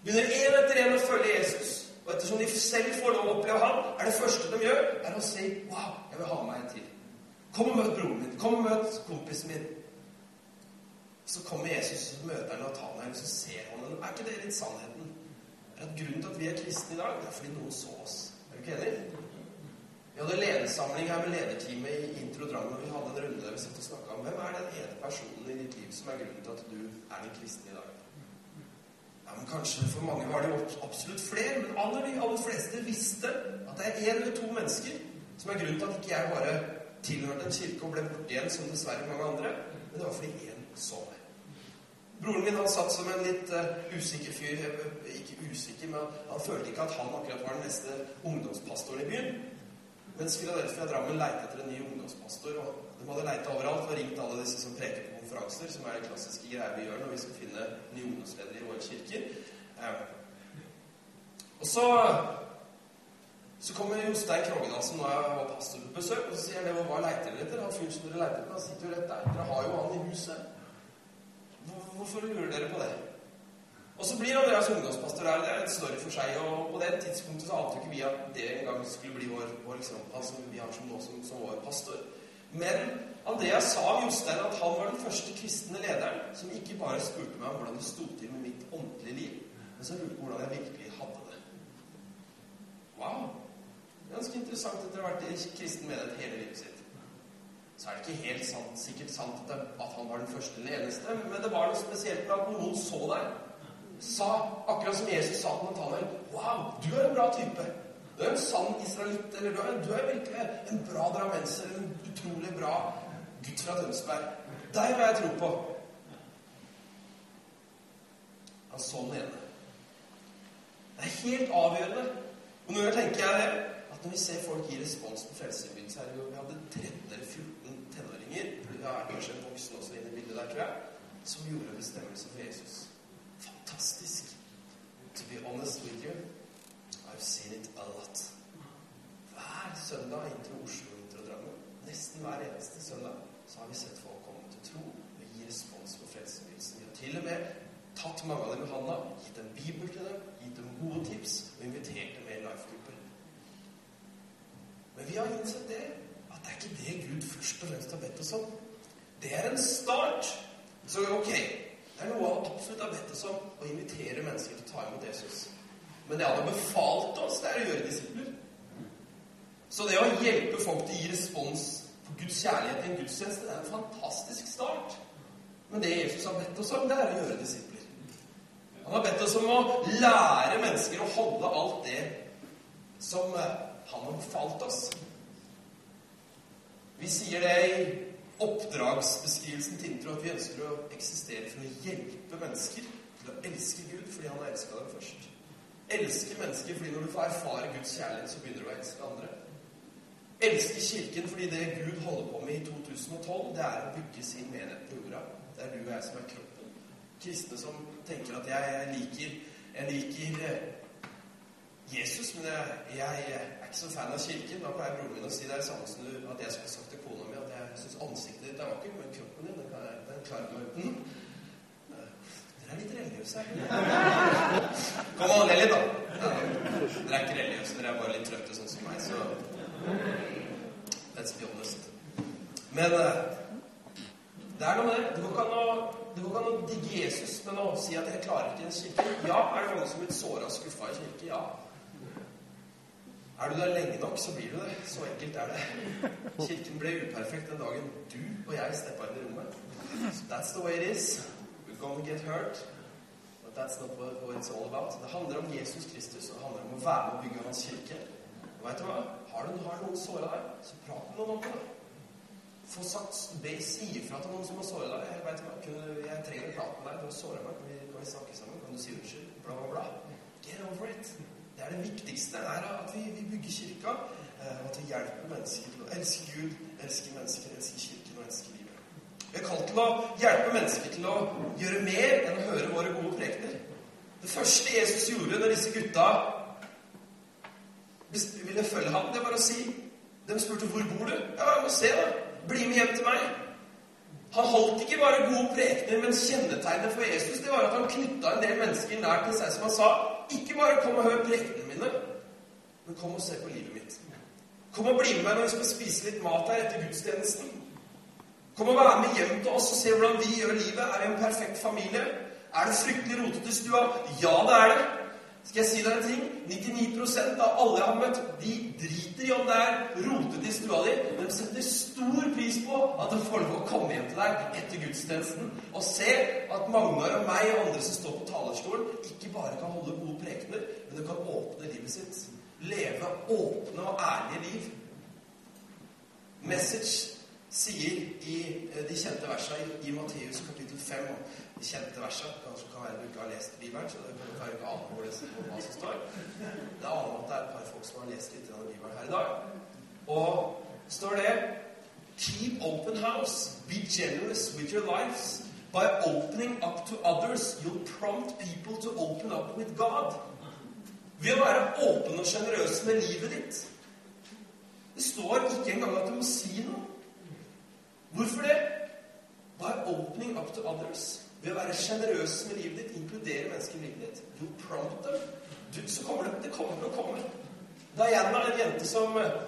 Begynner én etter én å følge Jesus. Og ettersom de selv får lov å oppleve ham, er det første de gjør, er å si Wow, jeg vil ha med meg en til. Kom og møt broren min. Kom og møt kompisen min. Så kommer Jesus og møter han meg, og så ser han den. Er ikke det litt sannheten? At grunnen til at vi er kristne i dag, det er fordi noen så oss. Er du ikke enig? Vi hadde ledersamling her med lederteamet i Intro Drammen, vi hadde en runde der vi satt og snakka om hvem er den ene personen i ditt liv som er grunnen til at du er en kristen i dag. Ja, men Kanskje for mange var det absolutt flere, men aller de aller fleste visste at det er én eller to mennesker som er grunnen til at ikke jeg bare tilhørte en kirke og ble borte igjen, som dessverre mange andre, men det var fordi én så meg. Broren min han satt som en litt uh, usikker fyr. Ikke usikker, men han følte ikke at han akkurat var den neste ungdomspastoren i byen. Mens Philadelphia Drammen leita etter en ny ungdomspastor. og De hadde leita overalt og ringt alle disse som preker på konferanser, som er det klassiske greia vi gjør når vi skal finne nye ungdomsledere i våre kirker. Uh, og så så kommer Jostein Krogedal, som var pastor på besøk, og så sier han hva leiter dere etter? Han fyren som dere leiter etter, han sitter jo rett der. Dere har jo han i huset. Hvorfor lurer dere på det? Og så blir Andreas ungdomspastor her. Det er en story for seg. Og på det tidspunktet så ante ikke vi at det en gang skulle bli vår, vår liksom, han som vi har som som, som vår pastor. Men Andreas sa av Jostein at han var den første kristne lederen som ikke bare spurte meg om hvordan det sto til med mitt åndelige liv, men som lurte på hvordan jeg virkelig hadde det. Wow! Ganske interessant at dere har vært i kristen menighet hele livet sitt. Så er det ikke helt sant, sikkert sant at, han var den første eller eneste, men det var noe spesielt med at noen så deg sa, akkurat som Jesus sa til Nathanael Wow, du er en bra type. Du er en sann israelitt. Eller du er, du er virkelig en bra drammenser. En utrolig bra gutt fra Tønsberg. Deg vil jeg tro på. Han så den ene. Det er helt avgjørende. Og nå tenker jeg at når vi ser folk gi respons på Frelsesbyen, så er det jo Vi hadde 13 eller 14 tenåringer, det er kanskje en voksen også inne i bildet der, tror jeg, som gjorde bestemmelse for Jesus fantastisk. To be honest with you, I've seen it a lot. Hver søndag inn til Oslo inn til Drammen, nesten hver eneste søndag, så har vi sett folk komme til tro og gi respons på frelsesbevegelsen. Vi har til og med tatt mange av dem i handa, gitt en bibel til dem, gitt dem gode tips og invitert dem med i life-gruppen. Men vi har innsett det, at det er ikke det Gud først og fremst har bedt oss om. Det er en start. Så ok, det er noe han absolutt har bedt oss om, å invitere mennesker til å ta imot Jesus. Men det han har befalt oss, det er å gjøre disipler. Så det å hjelpe folk til å gi respons på Guds kjærlighet i en gudstjeneste, det er en fantastisk start. Men det Jesus har bedt oss om, det er å gjøre disipler. Han har bedt oss om å lære mennesker å holde alt det som eh, han har befalt oss. Vi sier det i oppdragsbeskrivelsen til intro at vi ønsker å eksistere for å hjelpe mennesker til å elske Gud fordi han har elska dem først. Elske mennesker fordi når du får erfare Guds kjærlighet, så begynner du å elske andre. Elske Kirken fordi det Gud holder på med i 2012, det er å bygge sin menighet på jorda. Det er du og jeg som er kroppen. Kristne som tenker at jeg, liker, jeg liker eh, Jesus, men jeg, jeg, ikke så fan av Kirken. Da pleier broren min å si det er samme som at jeg skulle sagt til kona mi at jeg syns ansiktet ditt er vakkert, men kroppen din, den, er, den klarer meg uten. Dere er litt religiøse. Kom an, le litt, da. Dere er ikke religiøse, dere er bare litt trøtte, sånn som meg, så Let's be honest. Men eh, det er noe med det. Det går ikke an å, det går ikke an å digge Jesus, men å si at jeg klarer ikke en kirke. Ja, er det mange som blir såra og skuffa i kirke? Ja. Er du der lenge nok, så blir du det. Så enkelt er det. Kirken ble uperfekt den dagen du og jeg steppa inn i rommet. So that's the way it is. We're gonna get hurt. But that's not what, it's all about. Det handler om Jesus Kristus, og det handler om å være med og bygge hans kirke. Og vet du hva? Har, du, noen såra deg, så prat med noen om det. Få sagt, be, Si ifra til noen som har såra deg. Jeg, vet hva, jeg trenger å prate med deg. Du har såra meg. Kan vi, kan vi snakke sammen? Kan du si unnskyld? Bla, bla, bla. Get over it. Det er det viktigste. Er at vi, vi bygger kirka. og at vi hjelper mennesker til å elske Gud, elske mennesker, elske kirken og elske livet. Vi er kalt til å hjelpe mennesker til å gjøre mer enn å høre våre gode prekener. Det første Jesus gjorde når disse gutta ville følge ham, det var å si De spurte hvor bor du? Ja, jeg må se, da. Bli med hjem til meg. Han holdt ikke bare gode prekener, men kjennetegnet for Jesus det var at han knytta en del mennesker nær til seg, som han sa ikke bare kom og hør prektene mine, men kom og se på livet mitt. Kom og bli med meg når vi skal spise litt mat her etter gudstjenesten. Kom og være med hjem til oss og se hvordan vi gjør livet. Er vi en perfekt familie? Er det fryktelig rotete i stua? Ja, det er det. Skal jeg si deg en ting? 99% av alle jeg har møtt, de driter i om det er rotete i stua di, de setter stor pris på at det får lov å komme hjem til deg etter gudstjenesten og se at Magnar og meg og andre som står på talerstolen, bare kan holde gode prekener, men du kan åpne livet sitt. Leve åpne og ærlige liv. Message sier i eh, de kjente versene i, Matteus kapittel 5 de kjente versene. Kanskje kan være du ikke har lest Bibelen, så det kan være ikke ane hvor det står hva som står. Det aner at det er et par folk som har lest litt av Bibelen her i dag. Og står det Keep open house. Be generous with your lives. By opening up to others, you'll prompt people to open up with God. Ved å være åpen og sjenerøs med livet ditt. Det står ikke engang at du må si noe. Hvorfor det? By opening up to others. ved å være sjenerøs med livet ditt, inkludere mennesker i livet ditt. You'll prompt them. Du, så kommer det, det kommer og kommer. Diana, en jente som eh,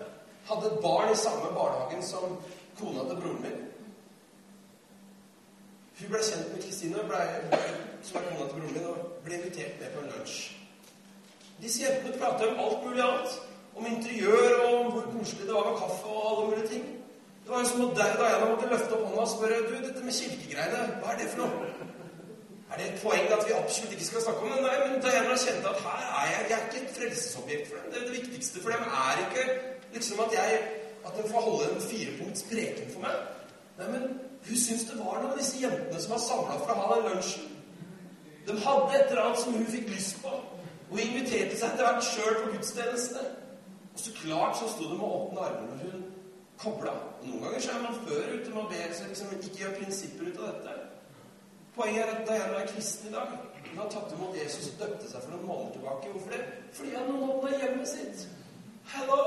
hadde et barn i samme barnehagen som kona til broren min. Hun ble kjent med Kristine, som er kona til broren min, og ble invitert med på en lunsj. Disse jentene prata om alt mulig annet. Om interiør og om hvor koselig det var med kaffe og alle mulige ting. Det var jo som at Diana måtte løfte opp hånda og spørre du, dette med kirkegreiene, hva er det for noe? Er det et poeng at vi absolutt ikke skal snakke om det? Nei, men Diana kjente at her er jeg, jeg er ikke et frelsesobjekt for dem. Det, det viktigste for dem er ikke liksom at jeg at de får holde en firepunkts preken for meg. Nei, men hun syntes det var noe av disse jentene som var samla for å ha den lunsjen. De hadde et eller annet som hun fikk lyst på. Og inviterte seg etter hvert sjøl på gudstjenestene. Og så klart så sto det med åpne armer når hun kobla. Noen ganger så er man før ute med å be så liksom ikke gjør prinsipper ut av dette. Poenget er at Diana er kristen i dag. Hun har tatt imot Jesus og døpte seg for noen måneder tilbake. Hvorfor det? Fordi han åpna hjemmet sitt. Hello!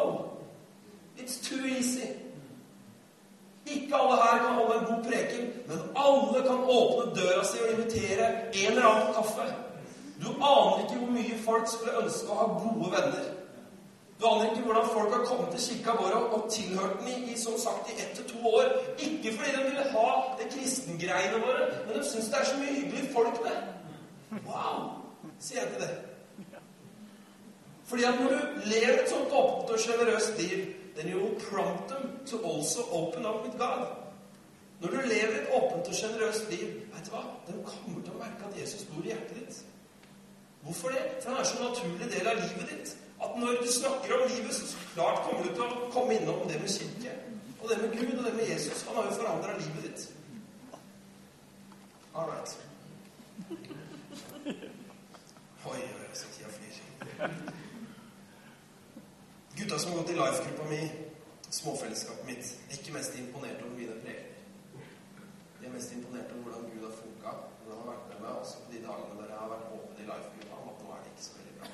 It's too easy. Ikke alle her kan holde en god preken, men alle kan åpne døra si og invitere en eller annen kaffe. Du aner ikke hvor mye folk skulle ønske å ha gode venner. Du aner ikke hvordan folk har kommet til kirka vår og, tilhørt den i, i, som sagt, i ett til to år. Ikke fordi de ville ha det kristengreiene våre, men de syns det er så mye hyggelige folk der. Wow! Sier jeg til det. Fordi at når du lever et sånt åpent og sjenerøst liv, then you will prompt them to also open up with God. Når du lever et åpent og sjenerøst liv, vet du hva? De kommer til å merke at Jesus bor i hjertet ditt. Hvorfor det? For han er så naturlig del av livet ditt at når du snakker om livet, så klart kommer du til å komme innom det med kirke. Og det med Gud og det med Jesus. Han har jo forandra livet ditt. All right. Oi, oi, så tida flyr. Gutta som har gått i life-gruppa mi, småfellesskapet mitt, er ikke mest imponert over mine prekener. De er mest imponert over hvordan Gud har funka, hvordan han har vært med meg, også på de dagene der jeg har vært åpen i life-gruppa om at nå er det ikke så veldig bra.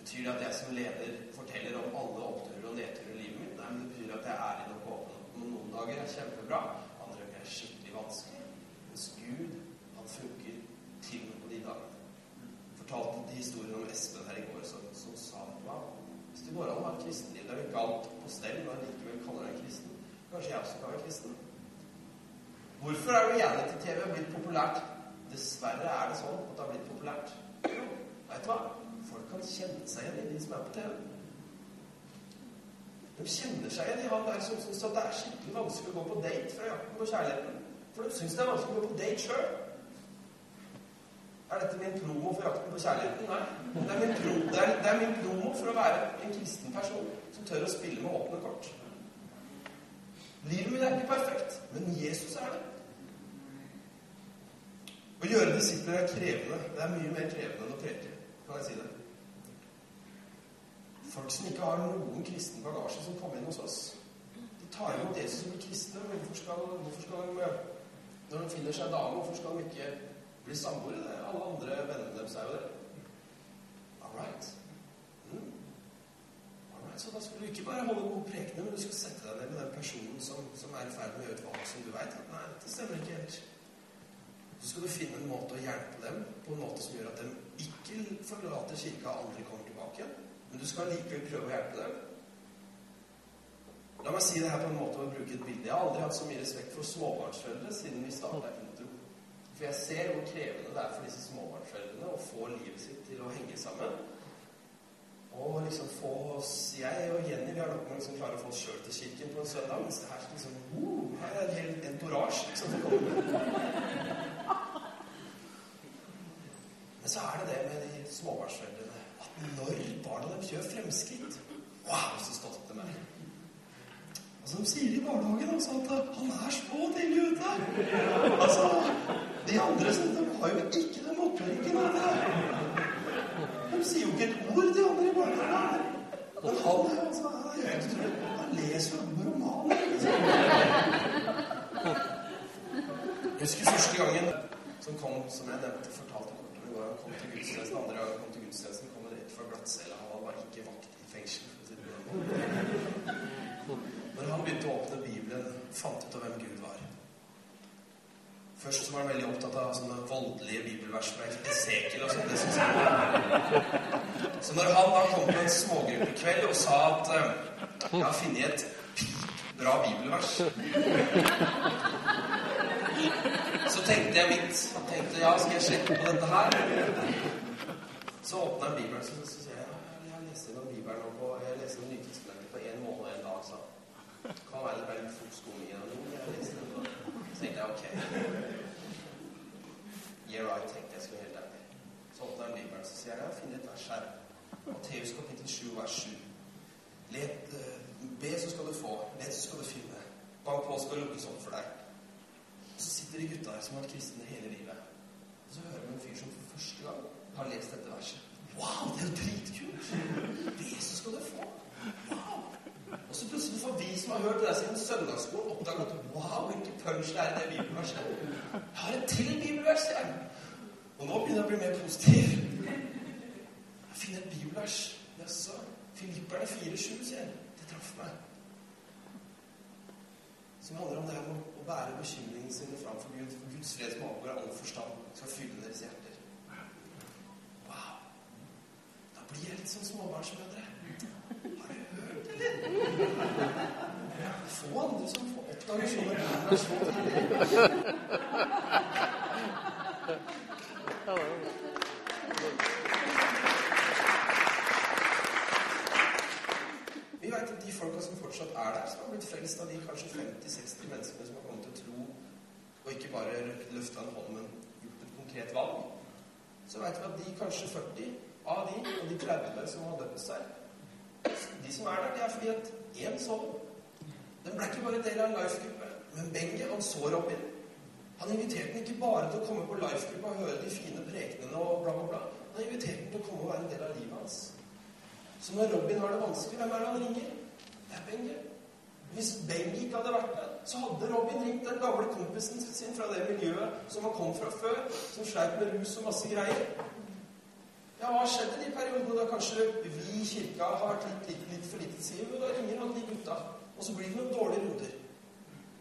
Betyr det at jeg som leder forteller om alle oppturer og nedturer i livet mitt? Nei, men det betyr at jeg er ærlig nok åpen. Noen dager er kjempebra, andre dager er skikkelig vanskelig. Mens Gud, han funker til og med på de dagene. Jeg fortalte de historiene om Espen her i går, som, som sa at wow, hvis det går an å ha et kristenliv der du ikke alt på stell, men likevel kaller deg kristen, kanskje jeg også kan være kristen? Hvorfor er reality-TV blitt populært? Dessverre er det sånn at det har blitt populært. Jo, vet du hva? Folk kan kjenne seg igjen i de som er på TV. De kjenner seg igjen i han der som syns at det er skikkelig vanskelig å gå på date fra jakten på kjærligheten. For de syns det er vanskelig å gå på date sjøl. Er dette min promo for jakten på kjærligheten? Nei. Det er, min pro, det, er, det er min promo for å være en kristen person som tør å spille med åpne kort. Livet mitt er ikke perfekt, men Jesus er det. Å gjøre disipler er krevende. Det er mye mer krevende enn å preke. Kan jeg si det? Folk som ikke har noen kristen bagasje, som kommer inn hos oss. De tar imot Jesus som kristne. Hvorfor skal, hvorfor skal de, når de finner seg dame, hvorfor skal de ikke bli samboere? Alle andre vennene deres er jo det. All right. Mm. All right. Så da skal du ikke bare holde gode prekener, men du skal sette deg ned med den personen som, som er i ferd med å gjøre et valg som du veit at nei, det stemmer ikke helt. Så skal du finne en måte å hjelpe dem på en måte som gjør at de ikke forlater kirka og aldri kommer tilbake. Men du skal likevel prøve å hjelpe dem. La meg si det her på en måte å bruke et bilde. Jeg har aldri hatt så mye respekt for småbarnsforeldre siden vi starta Intro. For jeg ser hvor krevende det er for disse småbarnsforeldrene å få livet sitt til å henge sammen. Og liksom få oss Jeg og Jenny vi har nok mange som klarer å få oss sjøl til kirken på en søndag. Mens det her liksom oh, Her er en hel entorasje liksom, som kommer. Men så er det det med de småbarnsforeldrene at når barna deres gjør fremskritt Wow, så stolte de er. Altså, De sier i barnehagen også at 'han er så tidlig ute'. Altså, De andre de har jo ikke av det her. De sier jo ikke et ord, de andre i. Men han er altså, han er helt utrolig. Han leser jo romaner. Liksom. Jeg husker første gangen som kom, som jeg nevnte, fortalte går han kom til gudstjenesten. Andre gang han kom til gudstjenesten, kom han rett fra glattcella. Han var ikke vakt i fengsel. Når han begynte å åpne Bibelen, fant ut av hvem Gud. Først så var han veldig opptatt av sånne voldelige bibelvers fra Esekiel og sånn. Det synes jeg Så når han da kom på en smågruppekveld og sa at eh, jeg har funnet et bra bibelvers Så tenkte jeg mitt tenkte, Ja, skal jeg sjekke på dette her? Så åpna jeg Bibelen, så, så sier jeg jeg har lest gjennom Bibelen nå på jeg leser en Nytestamentet på én måned og én dag. så kan være det bare litt fotskoling igjen noe. Jeg leste den, da. Så tenkte jeg ok. Yeah right, tenkte jeg skulle helt ærlig. Så åpna han Bibelen så sier jeg, jeg finner et vers her. Matteus kapittel 7, vers 7. Let, uh, be, så skal du få. Let, så skal du finne. Bank på, skal lukkes opp for deg. Så sitter de gutta her som har vært kristne hele livet. Og så hører vi en fyr som for første gang har lest dette verset. Wow, det er jo dritkult! Be, så skal du få. Wow! Og så plutselig får vi som har hørt det der siden søndagsskolen, oppdage at wow, hvilken punch det er i det bibelverset. Jeg har et til bibelvers, jeg. Og nå begynner jeg å bli mer positiv. Jeg finner et bibelvers. Jaså. Filipperne 4,7, sier jeg. Det traff meg. Som handler om det her å bære bekymringene sine framfor Gud. For Guds fred som overgår all forstand, skal fylle deres hjerter. Wow. Da blir jeg litt sånn småbarnsmødre. Har du hørt, eller? Få andre som får oppdager sånne bibelvers Vi vet at de folka som fortsatt er der, som har blitt frelst av de kanskje 50-60 menneskene som har kommet til tro, og ikke bare løfta en hånd, men gjort et konkret valg, så vet vi at de kanskje 40 av de, og de 30 som har døpt seg De som er der, det er fordi at én sånn Den ble ikke bare del av en life-gruppe, men Benge, han så Robin. Han inviterte den ikke bare til å komme på life-gruppa og høre de fine prekenene og bla, bla, bla. Han inviterte den til å komme og være en del av livet hans. Så når Robin har det vanskelig, hvem er det han ringer? Det er Benge. Hvis Benge ikke hadde vært der, så hadde Robin ringt den gamle kompisen sin fra det miljøet som han kom fra før, som sleit med rus og masse greier. Ja, hva skjedde i de periodene da kanskje vi i kirka har vært litt, litt, litt for lite sier? Da ringer han de gutta, og så blir det noen dårlige runder.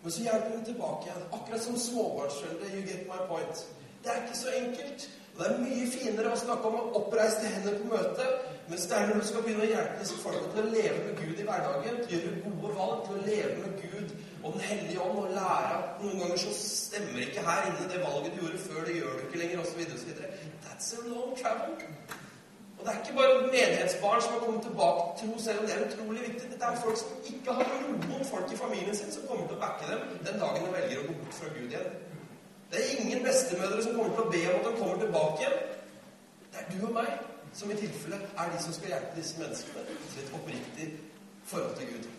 Men så hjelper hun tilbake igjen. Akkurat som småbarnsforeldre. You get my point. Det er ikke så enkelt. Og det er mye finere å snakke om oppreiste hender på møtet, mens det er når du skal begynne å hjelpe disse folka til å leve med Gud i hverdagen, til å gjøre gode valg, til å leve med Gud og Den hellige ånd, og lære at noen ganger så stemmer ikke her inne det valget du gjorde før, det gjør du ikke lenger, osv. That's a long travel. Og det er ikke bare menighetsbarn som har kommet tilbake til tro, selv om det er utrolig viktig. Dette er folk som ikke har noen folk i familien sin som kommer til å backe dem den dagen de velger å gå bort fra Gud igjen. Det er ingen bestemødre som kommer til å be om at de kommer tilbake igjen. Det er du og meg som i tilfelle er de som skal hjelpe disse menneskene til et oppriktig forhold til Gud.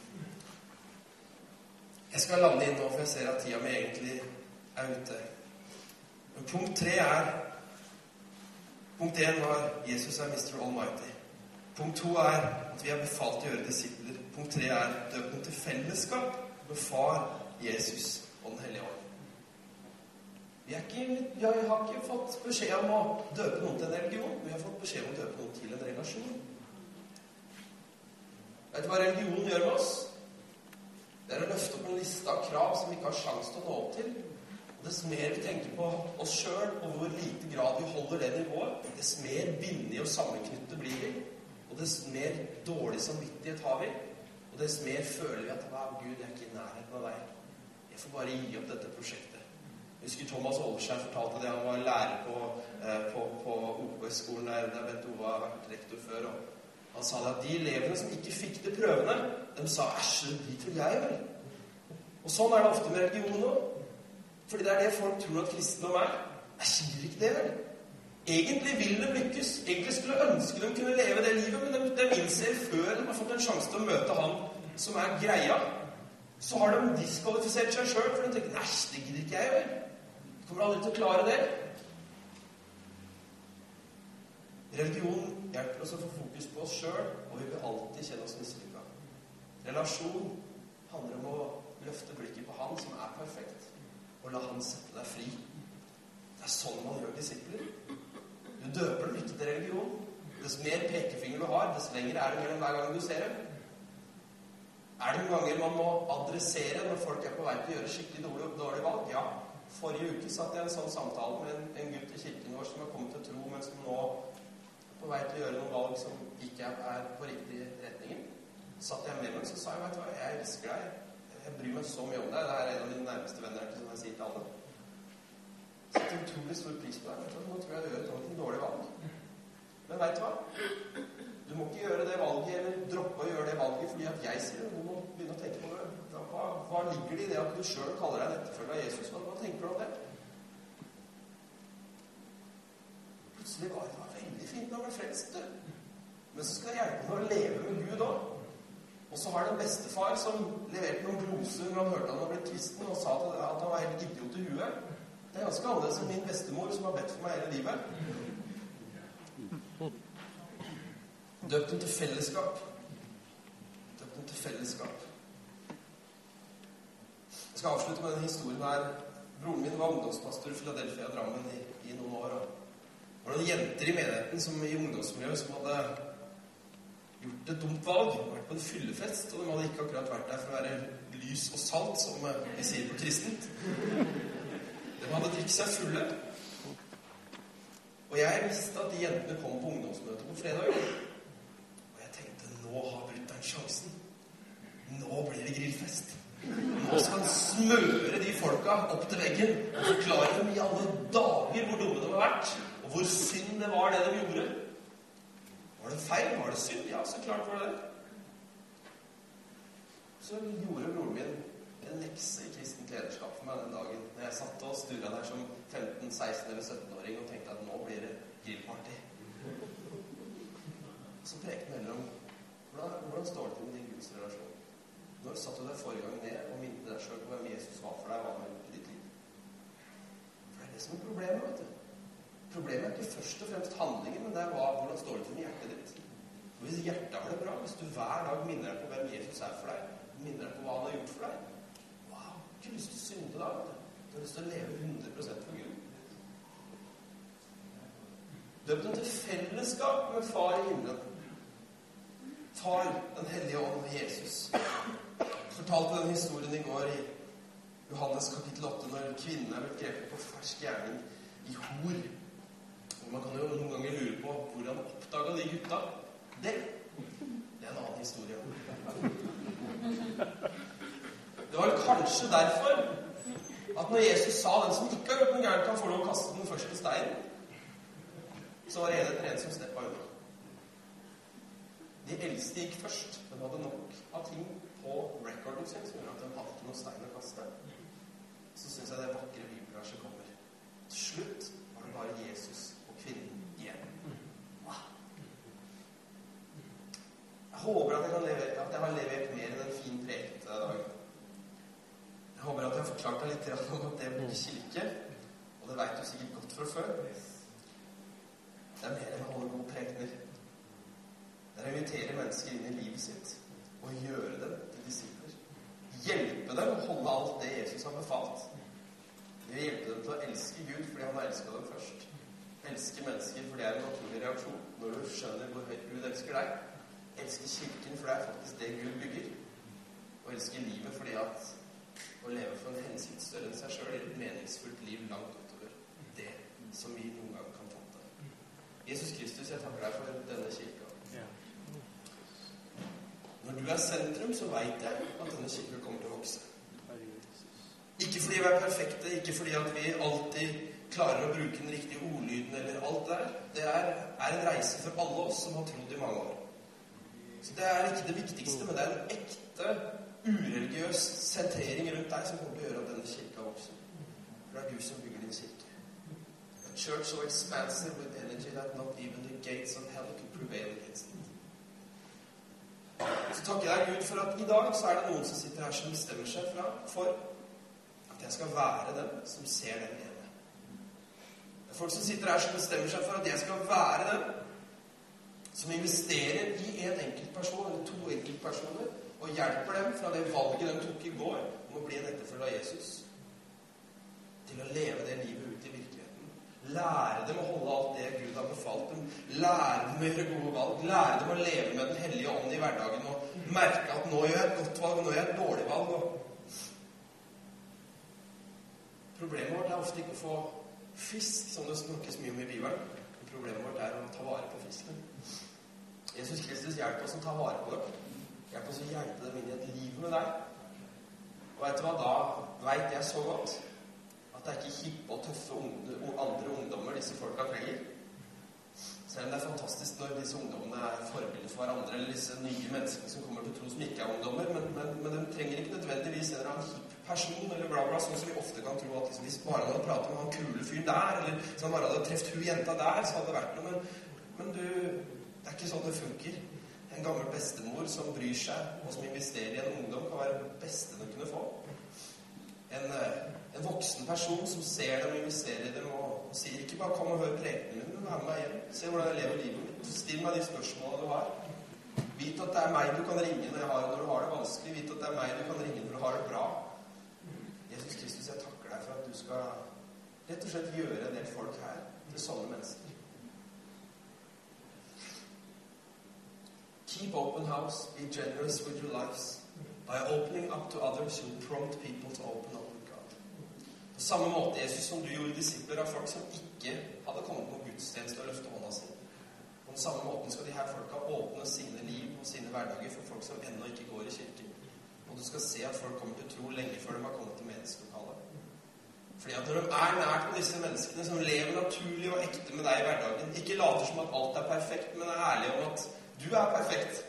Jeg skal lande inn nå, for jeg ser at tida mi egentlig er ute. Men punkt tre er Punkt én var Jesus er Mr. Almighty. Punkt to er at vi er befalt til å gjøre disipler. Punkt tre er døpen til fellesskap med Far, Jesus og Den hellige ånd. Vi, ikke, vi har ikke fått beskjed om å døpe noen til en religion. Vi har fått beskjed om å døpe noen til en relasjon. Vet du hva religion gjør med oss? Det er å løfte opp en liste av krav som vi ikke har sjanse til å nå opp til. Dess mer vi tenker på oss sjøl, og hvor lite grad vi holder det nivået, dess mer bindige og sammenknyttet blir vi. Og dess mer dårlig samvittighet har vi. Og dess mer føler vi at wow, Gud, jeg er ikke i nærheten av deg. Jeg får bare gi opp dette prosjektet. Jeg husker Thomas Olskjær fortalte det. Han var lærer på, eh, på, på OPS-skolen der, der Bent Ove har vært rektor før. og han sa det at de elevene som ikke fikk til prøvene, de sa 'æsj, de tror jeg vel'. Og sånn er det ofte med religion òg. Fordi det er det folk tror at kristendom er. Jeg sier ikke det, vel. Egentlig vil de lykkes. Egentlig skulle ønske de kunne leve det livet, men de, innser før de har fått en sjanse til å møte han som er greia, så har de diskvalifisert seg sjøl, for de tenker 'æsj, det gidder ikke jeg, vel'. Kommer aldri til å klare det. Religion hjelper oss å få fokus på oss sjøl, og vi vil alltid kjenne oss mislykka. Relasjon handler om å løfte blikket på Han som er perfekt, og la Han sette deg fri. Det er sånn man gjør disipler. Du døper dem ikke til religion. Dess mer pekefinger du har, dess lengre er det mellom hver gang du ser dem. Er det noen ganger man må adressere når folk er på vei til å gjøre skikkelig dårlig, dårlig valg? Ja. Forrige uke satt jeg i en sånn samtale med en, en gutt i kirken vår som har kommet til tro, men som nå er på vei til å gjøre noen valg som ikke er på riktig retning. Satt jeg med meg så sa jeg, vet du hva, jeg elsker deg. Jeg bryr meg så mye om deg. Det er en av mine nærmeste venner. ikke som jeg sier til alle. Setter utrolig stor pris på deg. Nå tror jeg du gjør et dårlig valg. Men veit du hva? Du må ikke gjøre det valget eller droppe å gjøre det valget fordi at jeg sier det. Du må begynne å tenke på det. Hva, hva ligger det i det at du sjøl kaller deg en etterfølger av Jesus? Hva, tenker du om det? Plutselig var det veldig fint når ble frelst, du. Men så skal det hjelpe deg å leve med Gud òg. Og så har det en bestefar som leverte noen gloser når han hørte han var blitt kristen, og sa at han var helt idiot i huet. Det er ganske annerledes enn min bestemor, som har bedt for meg hele livet. Døpt dem til fellesskap. Døpt dem til fellesskap. Jeg skal avslutte med denne historien her. Broren min var ungdomspastor i Philadelphia Drammen i, i, noen år. Og det var noen jenter i menigheten som i ungdomsmiljøet som hadde gjort et dumt valg. Vært på en fyllefest, og de hadde ikke akkurat vært der for å være lys og salt, som vi sier på kristent. De hadde drukket seg fulle. Og jeg visste at de jentene kom på ungdomsmøtet på fredag Og jeg tenkte nå har brutter'n sjansen. Nå blir det grillfest. Nå skal han smøre de folka opp til veggen og forklare dem i alle dager hvor dumme de har vært, og hvor synd det var, det de gjorde. Var det feil? Var det synd? Ja, så klart var det det. Så gjorde broren min en lekse i kristent lederskap for meg den dagen når jeg satt og sturra der som 15-, 16- eller 17-åring og tenkte at nå blir det grillparty. Så prekte han heller om hvordan, står det til med din gudsrelasjon? Når satt du deg forrige gang ned og minte deg sjøl på hvem Jesus var for deg, hva han gjort i ditt liv? For det er det som er problemet. vet du. Problemet er ikke først og fremst handlingen, men det er hva, hvordan står det til med hjertet ditt. Og Hvis hjertet har det bra, hvis du hver dag minner deg på hvem Jesus er for deg, minner deg på hva han har gjort for deg Wow, ikke lyst til å synde da. Du Du har lyst til å leve 100 for Gud. Døp dem til fellesskap med Far i himmelen. Far, Den hellige ånd Jesus. Jeg fortalte den historien i går i Johannes kapittel 8, når kvinnen er blitt grepet på fersk gjerning i hor. Man kan jo noen ganger lure på hvordan oppdaga de gutta det? Det er en annen historie. Det var kanskje derfor at når Jesus sa 'den som ikke har gjort noe gærent, kan få lov å kaste den første steinen', så var det en etter en som steppa unna. De eldste gikk først. De hadde nok av ting på recorden sin som gjorde at de hadde ikke noe stein å kaste. Så syns jeg det vakre bibelverset kommer. Til slutt var det bare Jesus og kvinnen igjen. Wow. Jeg håper at jeg, levere, at jeg, har levert mer enn en fin preken til deg i dag. Jeg håper at jeg har forklart deg litt om at det blir kirke. Og det veit du sikkert godt fra før. Det er mer enn å holde gode prekener. Det er å invitere mennesker inn i livet sitt og gjøre dem til disipler. Hjelpe dem å holde alt det Jesus har befalt. Det vil hjelpe dem til å elske Gud fordi han har elska dem først. Elske mennesker, fordi det er en naturlig reaksjon når du skjønner hvor høyt Gud elsker deg. Elske Kirken, for det er faktisk det Gud bygger. Og elske livet fordi at å leve for en hensikt større enn seg sjøl gir et meningsfullt liv langt utover det som vi noen gang kan fatte. Jesus Kristus, jeg takker deg for denne kirka. Når du er sentrum, så veit jeg at denne kirka kommer til å vokse. Ikke fordi vi er perfekte, ikke fordi at vi alltid klarer å bruke den riktige ordlyden eller alt der. Det er, er en reise for alle oss som har trodd i mange år. Så det er ikke det viktigste, men det er en ekte, ureligiøs sentrering rundt deg som kommer til å gjøre at denne kirka vokser. For det er du som bygger din kirke. A church so expansive with energy that not even the gates of hell could prevail against it. Så takker jeg Gud for at i dag så er det noen som sitter her som bestemmer seg for at jeg skal være den som ser den ene. Det er folk som sitter her som bestemmer seg for at jeg skal være den som investerer i en enkeltperson eller to enkeltpersoner og hjelper dem fra det valget de tok i går om å bli en etterfølger av Jesus, til å leve det livet ut i virkeligheten. Lære dem å holde alt det Gud har befalt dem. Lære dem å gjøre gode valg. Lære dem å leve med Den hellige ånd i hverdagen og merke at nå gjør jeg et godt valg, nå gjør jeg et dårlig valg. Og Problemet vårt er ofte ikke å få fisk, som det snakkes mye om i Bibelen. Problemet vårt er å ta vare på fisken. Jesus Kristus hjelp oss å ta vare på dem. Hjelp oss å hjelpe dem inn i et liv med deg. Og vet du hva, da veit jeg så godt at det er ikke hippe og tøffe andre ungdommer disse folka trenger. Selv om det er fantastisk når disse ungdommene er forbilder for hverandre, eller disse nye menneskene som kommer til tro som ikke er ungdommer, men, men, men de trenger ikke nødvendigvis en eller annen hipp person eller bla, bla, sånn som vi ofte kan tro at liksom, hvis bare han hadde pratet med han kule fyren der, eller hvis han bare hadde truffet hun jenta der, så hadde det vært noe. Men, men du, det er ikke sånn det funker. En gammel bestemor som bryr seg, og som investerer i en ungdom, kan være det beste du kunne få. En, eh, en voksen person som ser dem investerer i dem, og, og sier ikke bare 'kom og hør prekenen min', men vær med meg hjem. Se hvordan jeg lever livet mitt. Still meg de spørsmålene du har. Vit at det er meg du kan ringe når, har, når, du har det vanskelig. Vit at det er meg du kan ringe når du har det bra. Jesus Kristus, jeg takker deg for at du skal rett og slett gjøre en del folk her til sånne mennesker. Keep open house. Be generous with your lives. By opening up to others, you prompt people to open up with God. På samme måte, Jesus, som du gjorde disipler av folk som ikke hadde kommet på gudstjeneste og løfte hånda si. På den samme måten skal de her folka åpne sine liv og sine hverdager for folk som ennå ikke går i kirken. Og du skal se at folk kommer til tro lenge før de har kommet til menighetslokalet. Fordi at når de er nært på disse menneskene som lever naturlig og ekte med deg i hverdagen, ikke later som at alt er perfekt, men er ærlige om at du er perfekt,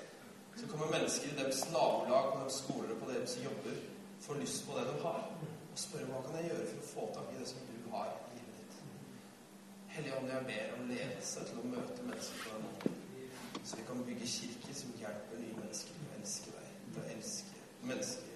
så kommer mennesker i deres nabolag, på deres skoler på deres jobber får lyst på det de har, og spørre hva kan jeg gjøre for å få tak i det som du har i livet ditt. Hellige Ånd, jeg ber om ledelse til å møte mennesker på den måten, så vi kan bygge kirker som hjelper nye mennesker til å elske deg.